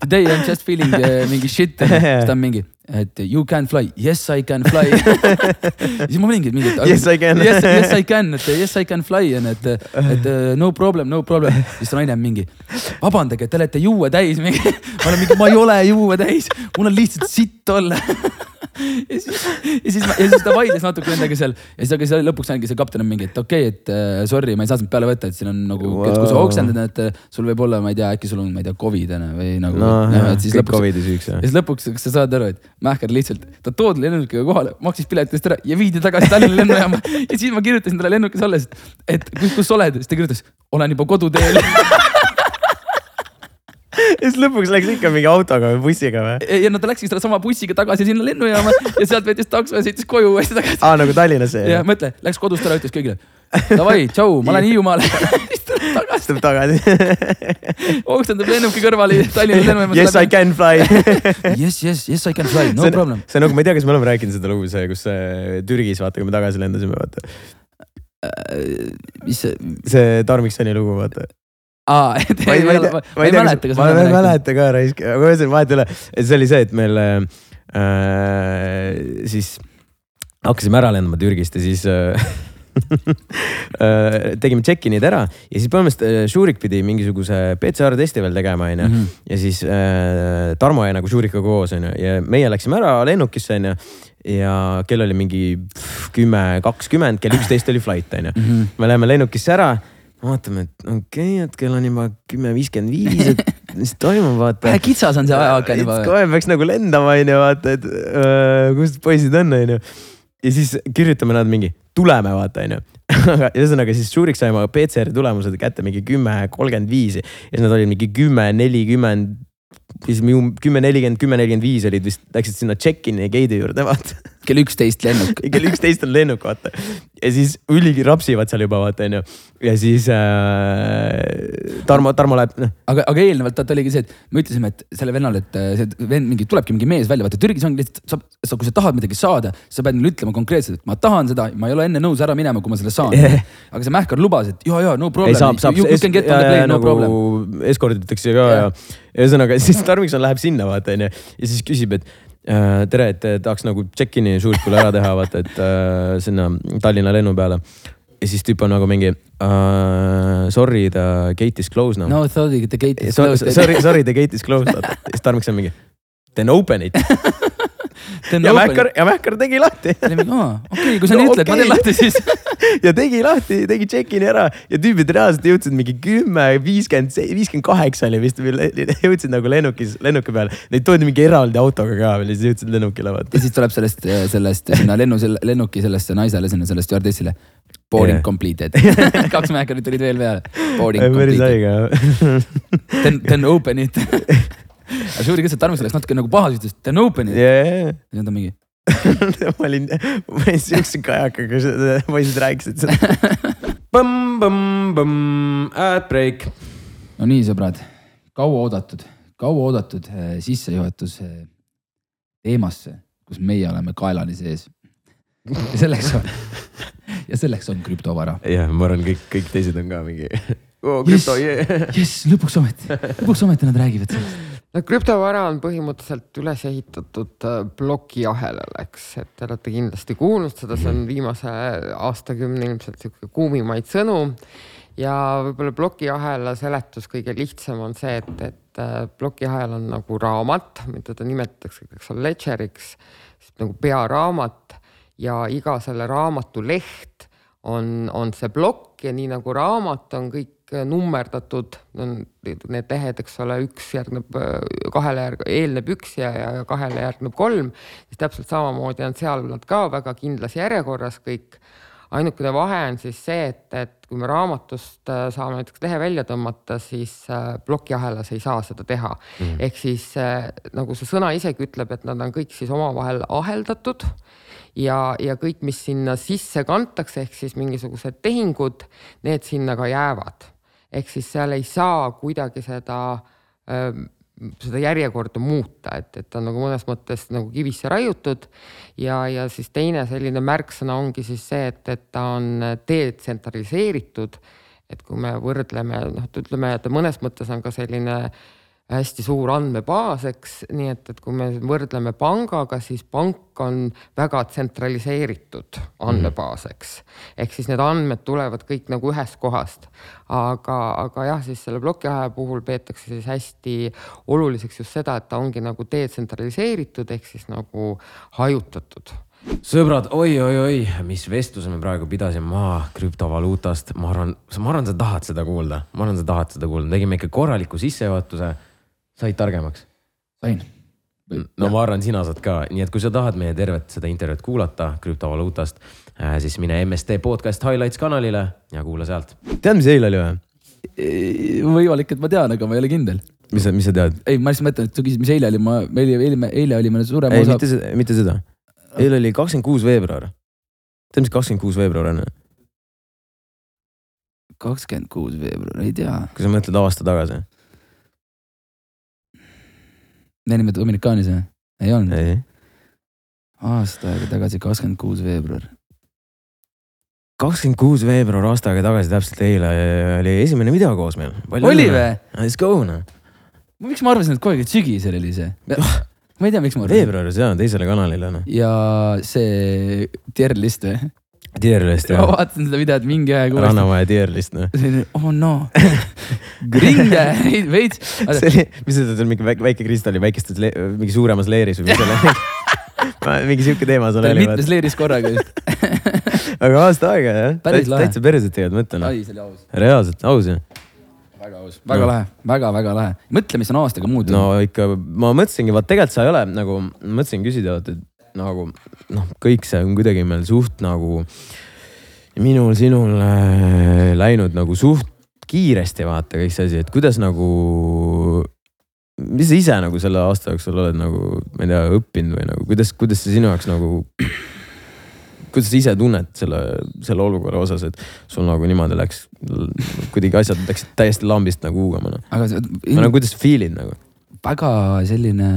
Today I m just feeling uh, mingi shit, [laughs] siis ta on mingi, et you can fly, yes I can fly. [laughs] siis ma olingi mingi. Yes, I can. Yes, yes I can, et yes I can fly on, et, et no problem, no problem. siis naine on mingi, vabandage, te olete juue täis, ma olen mingi, ma ei ole juue täis, mul on lihtsalt sitt olla [laughs] ja siis, ja siis, ja siis ta vaidles natuke nendega seal. Ja siis, aga siis lõpuks ongi see kapten on mingi, et okei okay,, et äh, sorry, ma ei saa sind peale võtta, et siin on nagu wow., et kui sa oksendad, et äh, sul võib olla, ma ei tea, äkki sul on, ma ei tea, Covid on või nagu no kõik lõpuks, Covidi süüks ja siis lõpuks, kas sa saad aru, et Mähker lihtsalt, ta toodi lennukiga kohale, maksis piletist ära ja viidi tagasi Tallinna [laughs] lennujaama. Ja siis ma kirjutasin talle lennukis olles, et kus, kus sa oled, siis ta kirjutas, olen juba koduteel [laughs] ja [laughs] siis lõpuks läks ikka mingi autoga või bussiga või? ja no ta läkski sedasama bussiga tagasi sinna lennujaama ja sealt võttis takso ja sõitis koju uuesti tagasi. aa, nagu Tallinnasse ja mõtle, läks kodust ära, ütles kõigile davai, tšau, ma lähen Hiiumaale. [laughs] siis tuleb tagasi, tuleb tagasi. [laughs] oksendab lennuki kõrvale Tallinna lennujaamas. Yes I can fly. Yes, yes, yes I can fly, no see problem., see on nagu, ma ei tea, kas me oleme rääkinud seda lugu, see, kus see Türgis vaata, kui me tagasi lendasime, vaata. mis see, see Tarmiksoni lugu, vaata. aa, et ma ei, ma ei tea, ma ei mäleta, kas ma me ei mäleta ka raisk, aga ma ütlesin vahet ei ole, et see oli see, et meil äh, siis hakkasime ära lendama Türgist ja siis äh, [laughs] äh, tegime check-in'id ära ja siis põhimõtteliselt äh, Šurik pidi mingisuguse PCR testi veel tegema, onju. Mhm. ja siis äh, Tarmo jäi nagu Šurikaga koos, onju, ja meie läksime ära lennukisse, onju. ja kell oli mingi kümme, kakskümmend, kell üksteist oli flight, onju. Mhm. me läheme lennukisse ära, vaatame, et okei okay,, et kell on juba kümme viiskümmend viis, et mis toimub, vaata vähe. kitsas on see ajaaken juba. kohe peaks nagu lendama, onju, vaata, et öö, kus poisid on, onju. ja siis kirjutame nad mingi, tuleme, vaata, onju. [laughs] aga ühesõnaga siis Šurik sai oma PCR tulemused kätte mingi kümme, kolmkümmend viis ja siis nad olid mingi kümme, nelikümmend siis kümme, nelikümmend, kümme, nelikümmend viis olid vist, läksid sinna check-in'i gate'i juurde, vaata. Kell üksteist lennuk. [laughs] kell üksteist on lennuk, vaata. ja siis üligi rapsivad seal juba, vaata onju. ja siis äh, Tarmo, Tarmo läheb, noh, aga, aga eelnevalt vaata oligi see, et me ütlesime, et selle vennale, et äh, see vend mingi tulebki mingi mees välja, vaata Türgis ongi lihtsalt, sa, sa, kui sa tahad midagi saada, sa pead mulle ütlema konkreetselt, et ma tahan seda, ma ei ole enne nõus ära minema, kui ma selle saan. aga see Mähkar lubas, et ja, ja no problem. ei saab, saab. No problem. nagu eskorditakse ka ja, ja ühesõnaga [laughs] siis Tarvikson läheb sinna vaata onju ja siis küsib, et tere, et tahaks nagu check-in'i suurkule ära teha, vaata, et äh, sinna Tallinna lennu peale. ja siis tüüp on nagu mingi uh, sorry, the gate is closed now no sorry, the gate is So, closed. sorry, sorry, the gate is closed, vaata. siis Tarvikson mingi then open it [laughs] ja Mähkar, ja Mähkar tegi lahti okei, kui sa No nii ütled, ma teen lahti siis. [laughs] ja tegi lahti, tegi check-in'i ära ja tüübid reaalselt jõudsid mingi kümme, viiskümmend, viiskümmend kaheksa oli vist, jõudsid nagu lennukis, lennuki peale. Neid toodi mingi eraldi autoga ka veel ja siis jõudsid lennukile vaata ja. siis tuleb sellest, sellest sinna lennu, lennuki sellesse naisele, sinna selle stjuardessile. Boarding Jah. completed. [laughs] kaks Mähkarit tulid veel peale. Boarding päris completed. haige. Then, then open it. [laughs] aga see oli see, et Tarmo läks natuke nagu pahaseks, ütles then open it. jajah, ja siis ta mingi, [laughs] ma olin, ma olin siukse kajakaga, poisid rääkisid seda. Põmm-põmm-põmm, ad break. no nii, sõbrad, kauaoodatud, kauaoodatud eh, sissejuhatus eh, teemasse, kus meie oleme kaelani sees. ja selleks on, ja selleks on krüptovara. jah, ma arvan, kõik, kõik teised on ka mingi oh, jee. jess, lõpuks ometi, lõpuks ometi nad räägivad sellest. No krüptovara on põhimõtteliselt üles ehitatud äh, plokiahelale, eks, et te olete kindlasti kuulnud seda, see on viimase aastakümne ilmselt sihuke kuumimaid sõnu. ja võib-olla plokiahela seletus kõige lihtsam on see, et, et äh, plokiahel on nagu raamat, mida ta nimetatakse, eks ole, ledgeriks, nagu pearaamat. Ja iga selle raamatu leht on, on see plokk ja nii nagu raamat on kõik nummerdatud, need lehed, eks ole, üks järgneb äh, kahele järg-, eelneb üks ja, ja kahele järgneb kolm, siis täpselt samamoodi on seal nad ka väga kindlas järjekorras kõik. ainukene vahe on siis see, et, et kui me raamatust äh, saame näiteks lehe välja tõmmata, siis äh, plokiahelas ei saa seda teha mm.. ehk siis äh, nagu see sõna isegi ütleb, et nad on kõik siis omavahel aheldatud ja, ja kõik, mis sinna sisse kantakse, ehk siis mingisugused tehingud, need sinna ka jäävad. Ehk siis seal ei saa kuidagi seda, seda järjekorda muuta, et, et ta on nagu mõnes mõttes nagu kivisse raiutud ja, ja siis teine selline märksõna ongi siis see, et, et ta on detsentraliseeritud. et kui me võrdleme, noh, ütleme, et mõnes mõttes on ka selline hästi suur andmebaas, eks, nii et, et kui me võrdleme pangaga, siis pank on väga tsentraliseeritud andmebaas, eks. ehk siis need andmed tulevad kõik nagu ühest kohast. aga, aga jah, siis selle plokiaja puhul peetakse siis hästi oluliseks just seda, et ta ongi nagu detsentraliseeritud ehk siis nagu hajutatud sõbrad oi,, oi-oi-oi, mis vestluse me praegu pidasime maha krüptovaluutast, ma arvan, ma arvan, sa tahad seda kuulda, ma arvan, sa tahad seda kuulda, tegime ikka korraliku sissejuhatuse. Said targemaks? sain. no ma arvan, sina saad ka, nii et kui sa tahad meie tervet seda intervjuud kuulata krüptovaluutast, siis mine MST podcast highlights kanalile ja kuula sealt. tead, mis eile oli või? võimalik, et ma tean, aga ma ei ole kindel. mis sa, mis sa tead? ei, ma lihtsalt mõtlen, et sa küsisid, mis eile oli, ma, eile, eile, eile oli meil suurem ei, osa mitte. seda, mitte seda. eile oli kakskümmend kuus veebruar. tead, mis kakskümmend kuus veebruar on? kakskümmend kuus veebruar, ei tea. kui sa mõtled aasta tagasi. Me olime Dominikaanis või? ei olnud. aasta aega tagasi, kakskümmend kuus veebruar. kakskümmend kuus veebruar aasta aega tagasi, täpselt eile oli esimene video koos meil. oli või? Let's go noh. miks ma arvasin, et kogu aeg, et sügisel oli see? ma ei tea, miks ma arvasin. veebruaris jaa, teisele kanalile noh. ja see tier list või? Tier list ma jah. vaatasin seda videot mingi aeg uuesti. Rannamaja tier list noh. oh no, gringe, veits. [laughs] see oli, mis sa ütled, mingi väike, väike kristall väikestes, mingi suuremas leeris või mis see oli? [laughs] mingi sihuke teema seal oli. mitmes leeris korraga just. [laughs] aga aasta aega jah. Täitsa perset tegelikult mõtlen. ai, see oli aus. reaalselt, aus ju. väga aus. väga No. lahe, väga-väga lahe. mõtle, mis on aastaga muutunud no ikka, ma mõtlesingi, vaat tegelikult sa ei ole nagu, mõtlesin küsida, et nagu noh, kõik see on kuidagi meil suht nagu minul, sinul äh, läinud nagu suht kiiresti vaata kõik see asi, et kuidas nagu mis sa ise nagu selle aasta jooksul oled nagu, ma ei tea, õppinud või nagu kuidas, kuidas see sinu jaoks nagu. kuidas sa ise tunned selle, selle olukorra osas, et sul nagu niimoodi läks, kuidagi asjad läksid täiesti lambist nagu huugama noh. aga see- no nagu kuidas sa feel'id nagu? väga selline,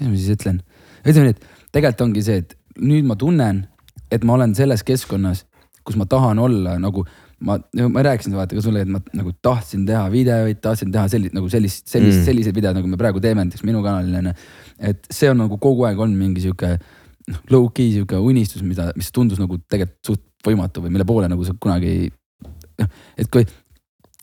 mis ma siis ütlen, ütleme nii, et tegelikult ongi see, et nüüd ma tunnen, et ma olen selles keskkonnas, kus ma tahan olla nagu ma, ma rääkisin vaata ka sulle, et ma nagu tahtsin teha videoid, tahtsin teha sellist nagu sellist, sellist Mm. selliseid videoid, nagu me praegu teeme näiteks minu kanalil onju. et see on nagu kogu aeg olnud mingi sihuke noh, low-key sihuke unistus, mida, mis tundus nagu tegelikult suht võimatu või mille poole nagu sa kunagi noh, et kui,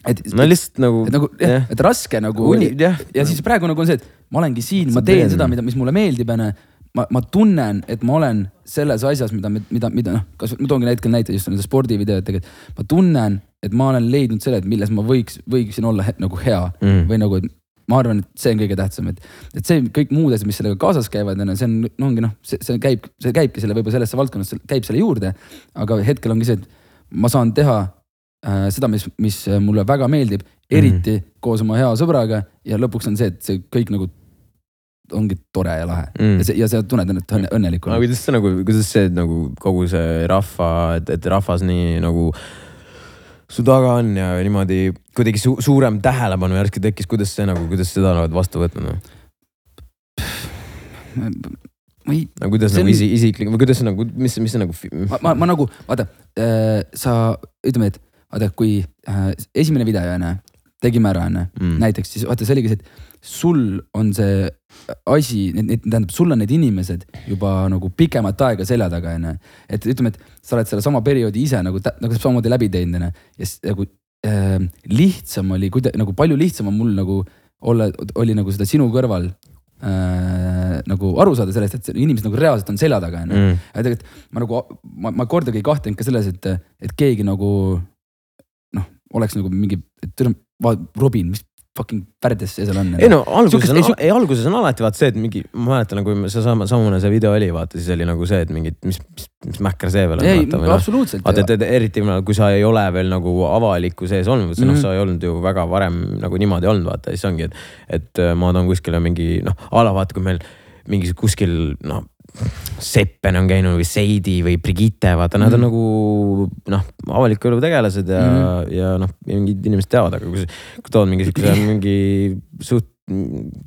et. no lihtsalt nagu et nagu jah, et raske nagu uni, jah. ja siis praegu nagu on see, et ma olengi siin, ma teen seda, mida, mis mulle meeldib, onju. ma, ma tunnen, et ma olen selles asjas, mida, mida, mida noh, kas ma toongi hetkel näite just nende spordivideotega, et ma tunnen, et ma olen leidnud selle, et milles ma võiks, võiksin olla he, nagu hea Mm. või nagu, et ma arvan, et see on kõige tähtsam, et, et see kõik muud asjad, mis sellega kaasas käivad, onju, see on, no ongi noh, see, see käib, see käibki selle võib-olla sellesse valdkonnasse, käib selle juurde. aga hetkel ongi see, et ma saan teha äh, seda, mis, mis mulle väga meeldib, eriti mm. koos oma hea sõbraga ja lõpuks on see, et see kõik nagu ongi tore ja lahe Mm. ja see ja sa tunned ennast õnne, aga õnnelikuna. kuidas see nagu, kuidas see nagu kogu see rahva, et, et rahvas nii nagu su taga on ja niimoodi kuidagi su suurem tähelepanu järsku tekkis, kuidas see nagu, kuidas seda oled vastu võtnud no?? ma ei, no kuidas See nagu on- isi, isiklik või kuidas see nagu, mis, mis see nagu. ma, ma, ma nagu vaata äh,, sa ütleme, et vaata, kui äh, esimene video onju, tegime ära onju Mm. näiteks siis vaata, see oligi see, et sul on see asi, tähendab, sul on need inimesed juba nagu pikemat aega selja taga onju. et ütleme, et sa oled sellesama perioodi ise nagu, nagu samamoodi läbi teinud onju ja siis nagu äh, lihtsam oli kuidagi nagu palju lihtsam on mul nagu olla, oli nagu seda sinu kõrval äh, nagu aru saada sellest, et inimesed nagu reaalselt on selja taga onju Mm. tegelikult ma nagu, ma, ma kordagi ei kahtlenud ka selles, et, et keegi nagu noh, oleks nagu mingi, et Robin, mis fucking pärdes see seal on. ei no alguses Sihukest- on ei,, alguses on alati vaata see, et mingi, ma mäletan, kui see sama, samune see video oli, vaata siis oli nagu see, et mingid, mis, mis, mis mäkker see veel on. ei, noh. absoluutselt. vaata, et eriti kui sa ei ole veel nagu avaliku sees olnud, noh, Mhm. sa ei olnud ju väga varem nagu niimoodi olnud, vaata, siis ongi, et, et äh, ma toon kuskile mingi noh, a la vaata, kui meil mingi kuskil noh, Seppen on käinud või Seidi või Brigitte, vaata, nad on Mhm. nagu noh, avaliku elu tegelased ja mm, ja noh, mingid inimesed teavad, aga kui sa tood mingi siukse mingi suht,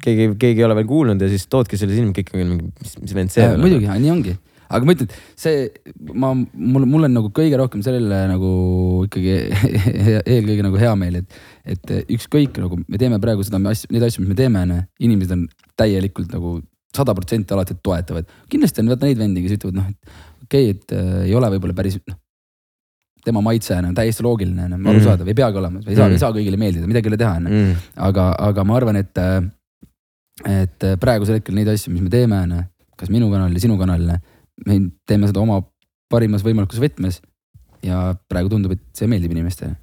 keegi, keegi ei ole veel kuulnud ja siis toodki sellise inimese, kõik on mingi, mis, mis vend see on. muidugi, nii ongi, aga ma ütlen, see, ma, mul, mul on nagu kõige rohkem sellele nagu ikkagi [laughs] eelkõige nagu hea meel, et, et ükskõik nagu me teeme praegu seda asja, neid asju, mis me teeme, onju, inimesed on täielikult nagu sada protsenti alati toetavad. kindlasti on vaata neid vendi, kes ütlevad noh, et okei okay,, et äh, ei ole võib-olla päris noh, tema maitse on täiesti loogiline, on Mm. arusaadav, ei peagi olema, ei saa Mm. mm., ei saa kõigile meeldida, midagi ei ole teha, onju mm.. aga, aga ma arvan, et, et praegusel hetkel neid asju, mis me teeme, onju, kas minu kanalil, sinu kanalil, me teeme seda oma parimas võimalikus võtmes. ja praegu tundub, et see meeldib inimestele.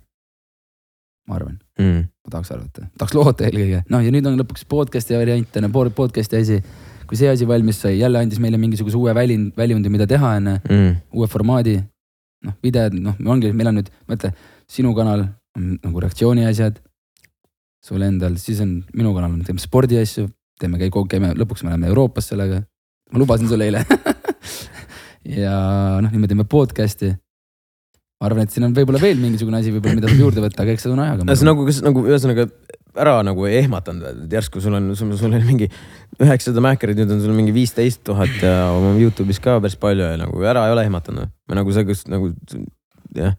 ma arvan, Mm. ma tahaks arvata, tahaks loota eelkõige, noh ja nüüd on lõpuks podcast'i variant on ju, podcast'i asi. Kui see asi valmis sai, jälle andis meile mingisuguse uue välind, väljundi, mida teha, onju, Mm. uue formaadi. noh, videod, noh, ongi, meil on nüüd, mõtle, sinu kanal on nagu reaktsiooni asjad. sul endal, siis on minu kanal, me teeme spordiasju, teeme, käime, lõpuks me läheme Euroopas sellega. ma lubasin sulle eile. [laughs] ja noh, nüüd me teeme podcast'i. ma arvan, et siin on võib-olla veel mingisugune asi võib-olla, mida saab juurde võtta, aga eks see on ajaga. see nagu, kas nagu ühesõnaga ära nagu ehmatanud, et järsku sul on, sul, sul oli mingi üheksasada mähkarit, nüüd on sul mingi viisteist tuhat ja oma Youtube'is ka päris palju ja nagu ära ei ole ehmatanud või nagu see, kus nagu jah.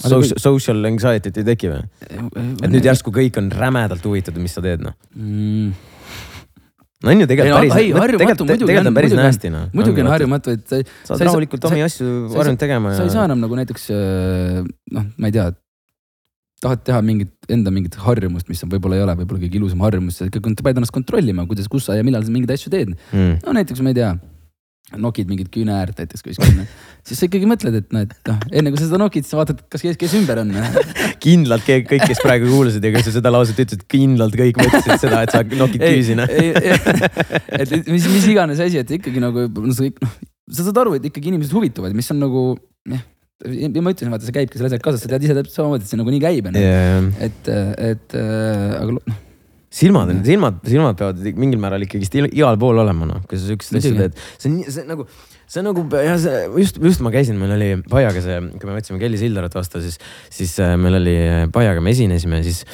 Social, social anxiety't ei teki või? et nüüd järsku kõik on rämedalt huvitatud, mis sa teed noh. mm,. no on ju tegelikult päris, muidugi tegelikult on, päris nasty noh. muidugi on. harjumatu, et sa, saad sa rahulikult sa- omi asju sa harjunud tegema sa ei saa enam nagu näiteks äh, noh, ma ei tea, tahad teha mingit enda mingit harjumust, mis on võib-olla ei ole võib-olla kõige ilusam harjumus, sa ikkagi pead ennast kontrollima, kuidas, kus sa ja millal sa mingeid asju teed. Mm. no näiteks ma ei tea, nokid mingit küüne äärt näiteks kuskil, siis sa ikkagi mõtled, et noh, et noh, enne kui sa seda nokid, sa vaatad, kas kes, kes ümber on. [laughs] kindlalt kõik, kõik, kes praegu kuulasid ja kes seda lauset ütlesid, kindlalt kõik mõtlesid seda, et sa nokid küüsi noh. [laughs] et mis, mis iganes asi, et ikkagi nagu no, sa kõik noh, sa saad aru, et ikkagi inimesed huvituvad, mis on nagu jah, ja ma ütlesin, vaata, see käibki selle asjaga kaasas, sa tead ise täpselt samamoodi, et see nagunii käib onju. Yeah. et, et äh, aga noh, silmad on, silmad, silmad peavad mingil määral ikkagist igal pool olema, noh, kui sa asja Muidugi. teed. see on see on nagu, see on nagu jah, see just, just ma käisin, meil oli Paiaga see, kui me võtsime Kelly Sildarat vastu, siis, siis äh, meil oli Paiaga, me esinesime, siis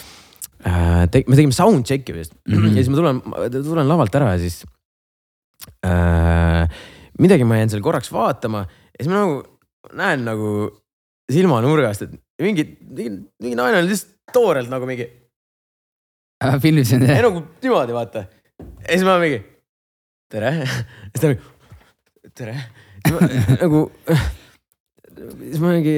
äh, te, me tegime soundcheck'i vist mm. [clears throat] -hmm. ja siis ma tulen, tulen lavalt ära ja siis äh, midagi ma jäin seal korraks vaatama ja siis ma nagu näen nagu silmanurgast, et mingi, mingi, mingi naine oli lihtsalt toorelt nagu mingi, filmisin ei nagu niimoodi vaata. ja siis ma mingi, tere. [laughs] siis ta mingi, tere. [laughs] nagu, siis ma mingi,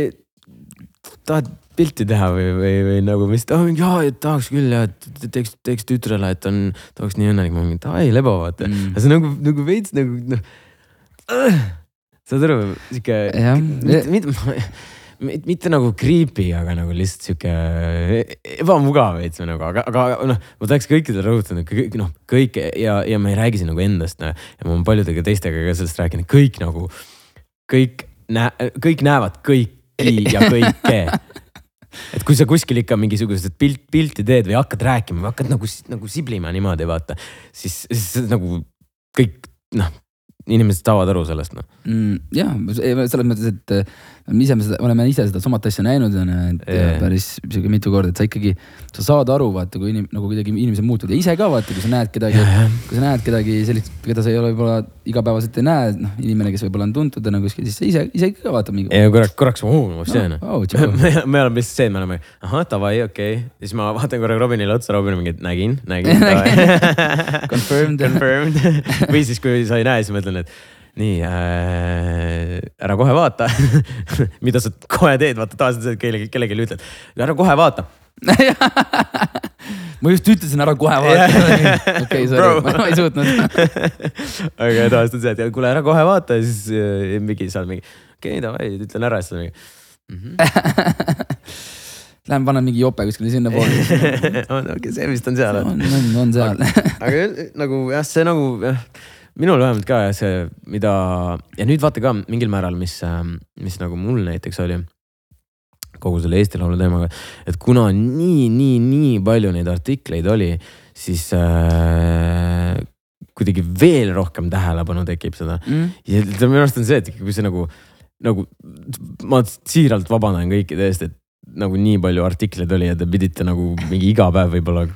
tahad pilti teha või, või, või nagu mis, jaa, et tahaks küll ja teeks, teeks tütrele, et on, ta oleks nii õnnelik. ma mingi, davai, lebo vaata mm.. See on nagu, nagu veits nagu noh. [laughs] saad aru, sihuke. [laughs] Mitte, mitte, nagu creepy, aga nagu lihtsalt sihuke ebamugav veits nagu, aga, aga noh, ma tahaks kõikidele rõhutada, kõik noh, kõik ja, ja ma ei räägi siin nagu endast noh, ja ma olen paljudega teistega ka sellest rääkinud, kõik nagu, kõik näe-, kõik näevad kõiki ja kõike [laughs] et kui sa kuskil ikka mingisugused pilt, pilti teed või hakkad rääkima või hakkad nagu, nagu siblima niimoodi vaata, siis, siis nagu kõik noh, inimesed saavad aru sellest noh. mm,. jah, selles mõttes, et me ise, me oleme ise seda samat asja näinud, on ju, et yeah. päris sihuke mitu korda, et sa ikkagi, sa saad aru, vaata, kui inim-, nagu kuidagi inimesed muutuvad ja ise ka vaata, kui sa näed kedagi, kui sa näed kedagi sellist, keda sa ei ole võib-olla igapäevaselt ei näe, noh, inimene, kes võib-olla on tuntud täna kuskil, siis sa ise, ise ka vaatad mingi. ja korraks, korraks, oo, see on tšau. [laughs] me, me oleme lihtsalt see, et me oleme, ahah, davai, okei okay.. siis ma vaatan korra Robinile otsa, Robin mingi, nägin, nägin. [laughs] Confirmed. [laughs] Confirmed. või siis, kui sa ei näe, siis ma ütlen, et nii äh,, ära kohe vaata. [laughs] mida sa kohe teed, vaata tavaliselt sa kellelegi, kellelegi ütled, ära kohe vaata. [laughs] ma just ütlesin ära kohe vaata. [laughs] okei, sorry, ma ei suutnud. aga tavaliselt on see, et kuule, ära kohe vaata ja siis äh, mingi seal mingi, okei okay,, davai, ütlen ära, siis ta mingi mhm. Lähen panen mingi jope kuskile sinnapoole. on, okei, see vist on seal. on, on, on seal. aga nagu jah, see nagu jah, minul vähemalt ka jah, see, mida ja nüüd vaata ka mingil määral, mis, mis nagu mul näiteks oli kogu selle Eesti Laulu teemaga, et kuna nii, nii, nii palju neid artikleid oli, siis äh, kuidagi veel rohkem tähelepanu tekib seda Mm. ja minu arust on see, et kui see nagu, nagu ma siiralt vabandan kõikide eest, et nagu nii palju artikleid oli ja te pidite nagu mingi iga päev võib-olla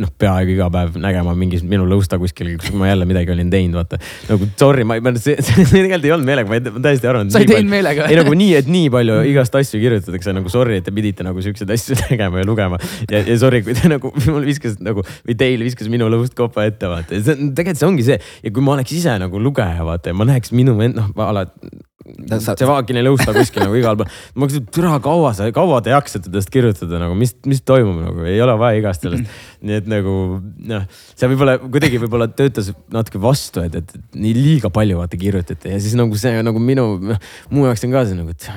noh, peaaegu iga päev nägema mingis minu lõusta kuskil, kus ma jälle midagi olin teinud, vaata. nagu sorry, ma ei, see, [laughs] see tegelikult ei olnud meelega, ma ma täiesti arvan. sa ei teinud meelega ei nagu [laughs] nii, et nii palju igast asju kirjutatakse nagu sorry, et te pidite nagu siukseid asju [laughs] tegema ja lugema. ja, ja sorry, kui te nagu mul viskas nagu või teil viskas minu lõust kopa ette, vaata. tegelikult see ongi see ja kui ma oleks ise nagu lugeja, vaata ja ma näeks minu end, noh, alati. Sa- see vaagine lõusta kuskil nagu igal pool, ma küsin, türa kaua sa, kaua te jaksate tast kirjutada nagu, mis, mis toimub nagu, ei ole vaja igast sellest. [clears throat] nii et nagu noh, see võib-olla kuidagi võib-olla töötas natuke vastu, et, et nii liiga palju vaata kirjutati ja siis nagu see nagu minu, mu jaoks on ka see nagu, et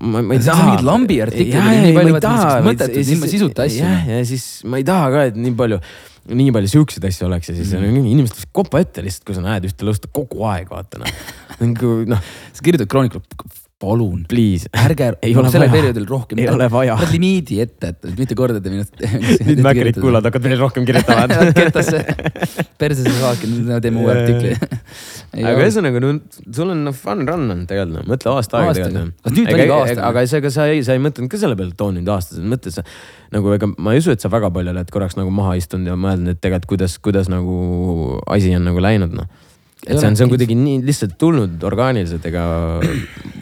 ma, ma ei taha. mingid lambi artiklid oli nii palju, vaata, niisugust mõttetut, ilma sisuta asju. jah, ja siis ma ei taha ka, et nii palju, nii palju siukseid asju oleks ja siis mm. inimesed lihtsalt kopa ette lihtsalt, kui sa näed ühte lõusta kogu aeg vaata noh. [laughs] nagu noh, sa kirjutad Chronicle'i, palun, please. ärge [laughs] Ei ole sellel perioodil rohkem. Ei ole vaja. paned limiidi ette, et mitte kordade minust. [laughs] nüüd Mäkkerit kuulad, hakkad veel rohkem [laughs] kirjutama kettasse, persesse saaki, nüüd teeme uue artikli. aga ühesõnaga, no sul on no, fun run on tegelikult noh, mõtle aasta aega tegelikult. Aastane? aga see, ega sa ei, sa ei mõtelnud ka selle peale, et oo nüüd aastased, mõtle sa nagu ega ma ei usu, et sa väga palju oled korraks nagu maha istunud ja mõelnud, et tegelikult kuidas, kuidas nagu asi on nagu läinud noh. Et see on, see on kuidagi nii lihtsalt tulnud orgaaniliselt, ega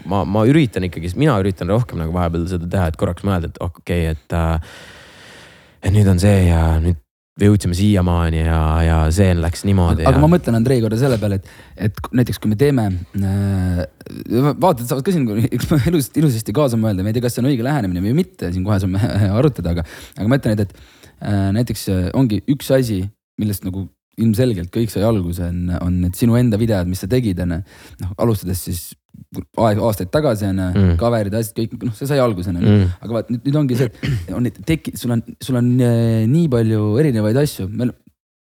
ma, ma üritan ikkagi, mina üritan rohkem nagu vahepeal seda teha, et korraks mõelda, et okei okay,, et äh, et nüüd on see ja nüüd jõudsime siiamaani ja, ja see läks niimoodi. aga ma mõtlen, Andrei, korra selle peale, et, et näiteks kui me teeme äh,, vaatajad saavad ka siin ilusasti, [laughs] ilusasti kaasa mõelda, ma ei tea, kas see on õige lähenemine või mitte, siin kohe saame [laughs] arutada, aga, aga ma ütlen, et, et äh, näiteks äh, ongi üks asi, millest nagu ilmselgelt kõik sai alguse, on, on need sinu enda videod, mis sa tegid, on ju. noh, alustades siis aeg, aastaid tagasi on ju Mm. cover'id, asjad kõik, noh, see sai alguse on ju Mm. aga vaat nüüd, nüüd ongi see, et on neid teki-, sul on, sul on äh, nii palju erinevaid asju, meil,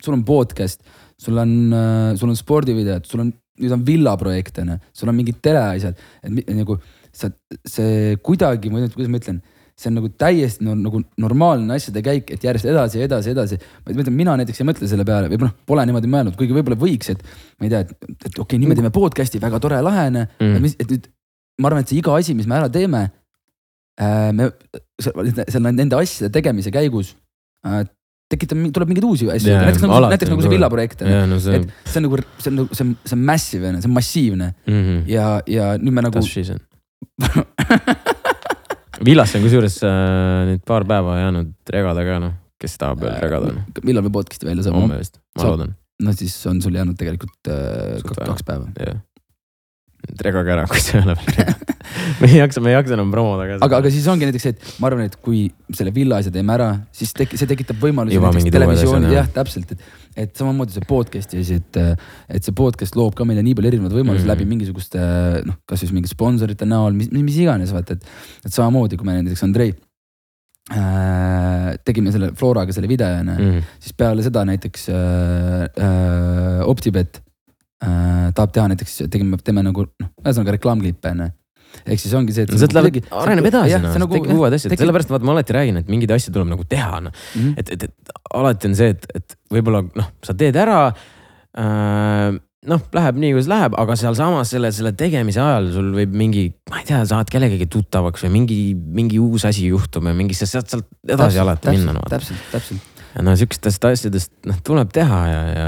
sul on podcast, sul on äh,, sul on spordivideod, sul on, nüüd on villaprojekt on ju, sul on mingid teleasjad, et nagu sa, see kuidagi, kuidas ma ütlen, see on nagu täiesti no, nagu normaalne asjade käik, et järjest edasi ja edasi, edasi. ma ütlen, mina näiteks ei mõtle selle peale või noh, pole niimoodi mõelnud, kuigi võib-olla võiks, et ma ei tea, et, et okei okay,, nüüd me teeme podcast'i, väga tore, lahe on Mm. et nüüd ma arvan, et see iga asi, mis me ära teeme äh,. me selle nende asjade tegemise käigus äh, tekitab, tuleb mingeid uusi asju yeah,, näiteks nagu, näiteks nagu see villaprojekt on ju et see on nagu, see on nagu, see on, see on massive, see on massiivne mm -hmm. ja, ja nüüd me nagu. [laughs] Villasse on kusjuures äh, nüüd paar päeva jäänud regada ka noh, kes tahab veel regada noh, millal me podcast'i välja saame homme? vist, ma Saab. loodan, no siis on sul jäänud tegelikult äh, kaks, päeva. jah. regage ära, [laughs] kui see ei ole veel [laughs] regada. Me ei jaksa, me ei jaksa enam promoda ka. aga, aga siis ongi näiteks see, et ma arvan, et kui selle villa asja teeme ära, siis tek-, see tekitab võimalusi Juba näiteks televisiooni, jah. täpselt, et, et samamoodi see podcast'i asi, et, et see podcast loob ka meile nii palju erinevaid võimalusi mm. läbi mingisuguste noh, kas siis mingite sponsorite näol, mis, mis iganes, vaata, et, et samamoodi, kui me näiteks Andrei äh, tegime selle Floraga selle video onju mm., mm.. siis peale seda näiteks äh, äh, Optibet äh, tahab teha näiteks, tegime, teeme nagu noh, ühesõnaga reklaamklippe onju. Ehk siis ongi see, et. sealt läheb, areneb edasi noh, nagu, uued asjad, sellepärast vaata ma alati räägin, et mingeid asju tuleb nagu teha noh, Mhm. et, et, et alati on see, et, et võib-olla noh, sa teed ära äh,. noh, läheb nii, kuidas läheb, aga sealsamas selle, selle tegemise ajal sul võib mingi, ma ei tea, saad kellegagi tuttavaks või mingi, mingi uus asi juhtub ja mingi, sa saad sealt edasi alati minna no,. täpselt, täpselt. ja no sihukestest asjadest noh, tuleb teha ja, ja,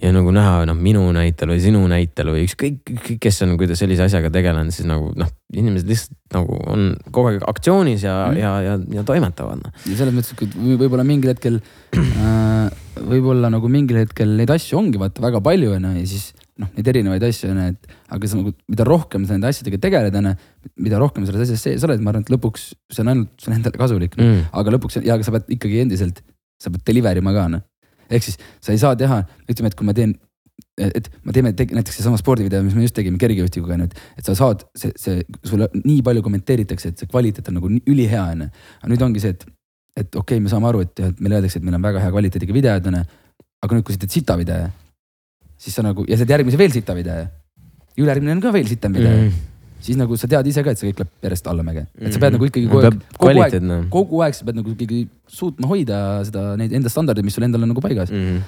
ja nagu näha noh, minu näitel või sinu näitel või ükskõik, ükskõik, kes on kuidagi sellise asjaga tegelenud, siis nagu noh, inimesed lihtsalt nagu on kogu aeg aktsioonis ja mm., ja, ja, ja toimetavad noh. ja selles mõttes, et või- võib-olla mingil hetkel äh,, võib-olla nagu mingil hetkel neid asju ongi vaata väga palju onju ja siis noh, neid erinevaid asju onju, et aga sa nagu, mida rohkem sa nende asjadega tegeled onju, mida rohkem selles asjas sees oled, ma arvan, et lõpuks see on ainult, see on endale kasulik no.. Mm. aga lõpuks ja aga sa pead ikkagi endiselt, sa pead deliver ima ka noh. Ehk siis sa ei saa teha, ütleme, et kui ma teen, et me teeme te, näiteks seesama spordivideo, mis me just tegime kergejõustikuga onju, et, et sa saad, see, see sulle nii palju kommenteeritakse, et see kvaliteet on nagu ülihea onju. aga nüüd ongi see, et, et okei okay,, me saame aru, et, meile öeldakse, et meil on väga hea kvaliteediga videod onju. aga nüüd, kui sa teed sita video, siis sa nagu ja sa teed järgmise veel sita video. ülejärgmine on ka veel sitem video mm., Mm. Siis nagu sa tead ise ka, et see kõik läheb järjest allamäge, et sa pead Mm. nagu ikkagi kogu aeg kogu aeg, kogu aeg sa pead nagu ikkagi suutma hoida seda, neid enda standardeid, mis sul endal on nagu paigas. mm..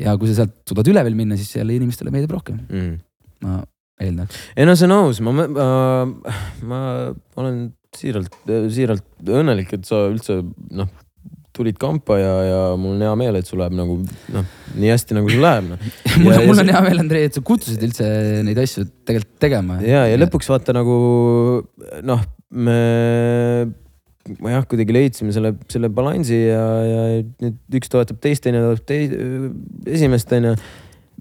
ja kui sa sealt suudad üle veel minna, siis jälle inimestele meeldib rohkem, Mm. ma eeldaks. ei no see on aus, ma, ma, ma olen siiralt, siiralt õnnelik, et sa üldse noh, tulid kampa ja, ja mul on hea meel, et sul läheb nagu noh, nii hästi nagu sul läheb noh. [laughs] mul Ja- on, mul see- on hea meel, Andrei, et sa kutsusid üldse neid asju tegelikult tegema. ja, ja lõpuks vaata nagu noh, me, me jah, kuidagi leidsime selle, selle balansi ja, ja nüüd üks toetab teist, teine toetab tei-, esimest onju.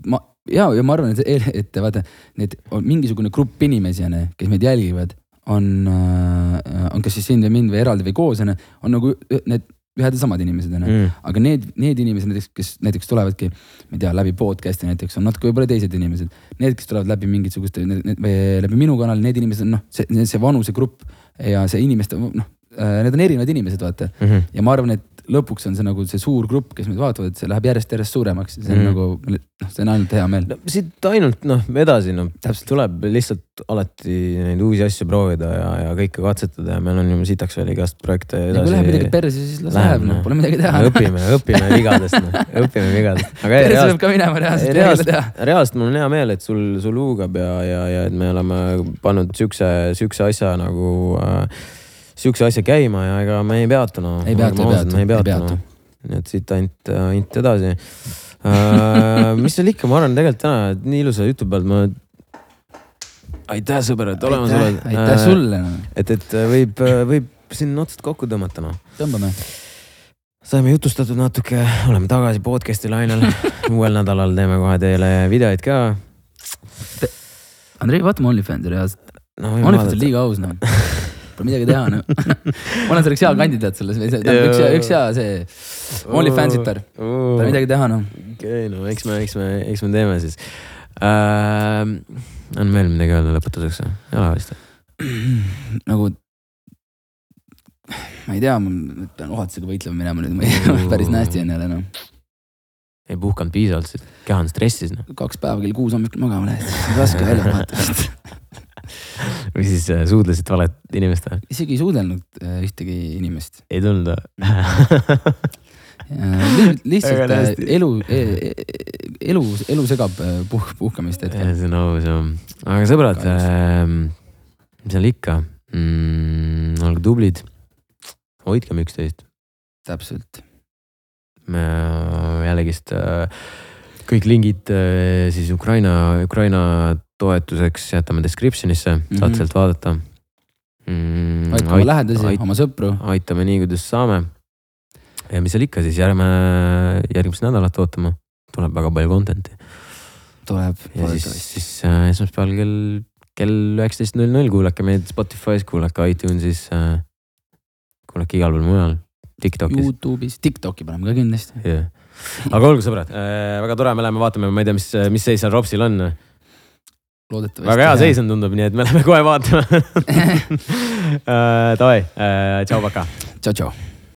ma ja, ja ma arvan, et, et vaata, need on mingisugune grupp inimesi onju, kes meid jälgivad, on, on kas siis sind või mind või eraldi või koos onju, on nagu need ühed ja samad inimesed onju Mm. aga need, need inimesed näiteks, kes näiteks tulevadki, ma ei tea, läbi podcast'i näiteks on natuke võib-olla teised inimesed. Need, kes tulevad läbi mingisuguste, läbi minu kanali, need inimesed on noh, see, see vanusegrupp ja see inimeste noh, need on erinevad inimesed, vaata. Mhm. ja ma arvan, et lõpuks on see nagu see suur grupp, kes meid vaatavad, et see läheb järjest-järjest suuremaks ja see on mm. nagu noh, see on ainult hea meel. no siit ainult noh, edasi noh, Täpselt. tuleb lihtsalt alati neid uusi asju proovida ja, ja kõike katsetada ja meil on ju sitaks veel igast projekte ja kui läheb midagi perse, siis las läheb, noh, pole midagi teha. õpime, õpime vigadest noh, õpime vigadest. perse peab ka minema reaalselt, reaalselt reaalselt mul on hea meel, et sul, sul huugab ja, ja, ja et me oleme pannud siukse, siukse asja nagu äh,, siukse asja käima ja ega me ei peatu noh. Ei peatu, ei peatu, me ei ei peatu, peatu. noh. nii et siit ainult, ainult edasi uh,. mis seal ikka, ma arvan tegelikult täna nii ilusa jutu pealt ma. aitäh, sõber, et olemas oled. aitäh sulle, noh, et, et võib, võib siin otsad kokku tõmmata noh. tõmbame. saime jutustatud natuke, oleme tagasi podcast'i lainel. [laughs] uuel nädalal teeme kohe teile videoid ka. Andrei, vaatame OnlyFansi reaalselt. no OnlyFans on liiga aus, noh. [laughs] Pole midagi teha, noh. ma olen selleks hea kandidaat selles, tähendab üks hea, üks hea see OnlyFansiper, pole midagi teha, noh. okei, no eks me, eks me, eks me teeme siis äh,. on veel midagi öelda lõpetuseks või? ei ole vist? nagu. ma ei tea, ma pean ohatusega võitlema minema nüüd, ma ei tea, [laughs] päris nasty on jälle noh. ei puhkanud piisavalt, keha on stressis noh. kaks päeva kell kuus hommikul magama lähed, raske välja puhata. [laughs] [laughs] või siis äh, suudlesid valet inimestele? isegi ei suudelnud äh, ühtegi inimest. ei tulnud või? [laughs] lihtsalt Väga äh, hästi. elu, elu, elu segab äh, puh-, puhkamist hetkel. see on aus jah. aga sõbrad Kahjuks. äh,, mis seal ikka mm,, olge tublid. hoidkem üksteist. täpselt. me jällegist äh, kõik lingid äh, siis Ukraina, Ukraina toetuseks jätame description'isse mm, -hmm. saate Mhm. sealt vaadata mm,. aitame oma lähedasi, ait- oma sõpru. aitame nii, kuidas saame. ja mis seal ikka siis järgme, järgmist nädalat ootama, tuleb väga palju content'i tuleb. ja siis, siis äh, esmaspäeval kell, kell üheksateist null null kuulake meid Spotify's, kuulake iTunes'is äh,, kuulake igal pool mujal, Tiktokis. Youtube'is, Tiktoki paneme ka kindlasti. Yeah. aga olgu sõbrad äh,, väga tore, me läheme vaatame, ma ei tea, mis, mis seis seal Ropsil on. loodetavasti. väga hea seis on, tundub, nii et me läheme kohe vaatama [laughs] äh,. Davai, tšau, paka. tšau, tšau.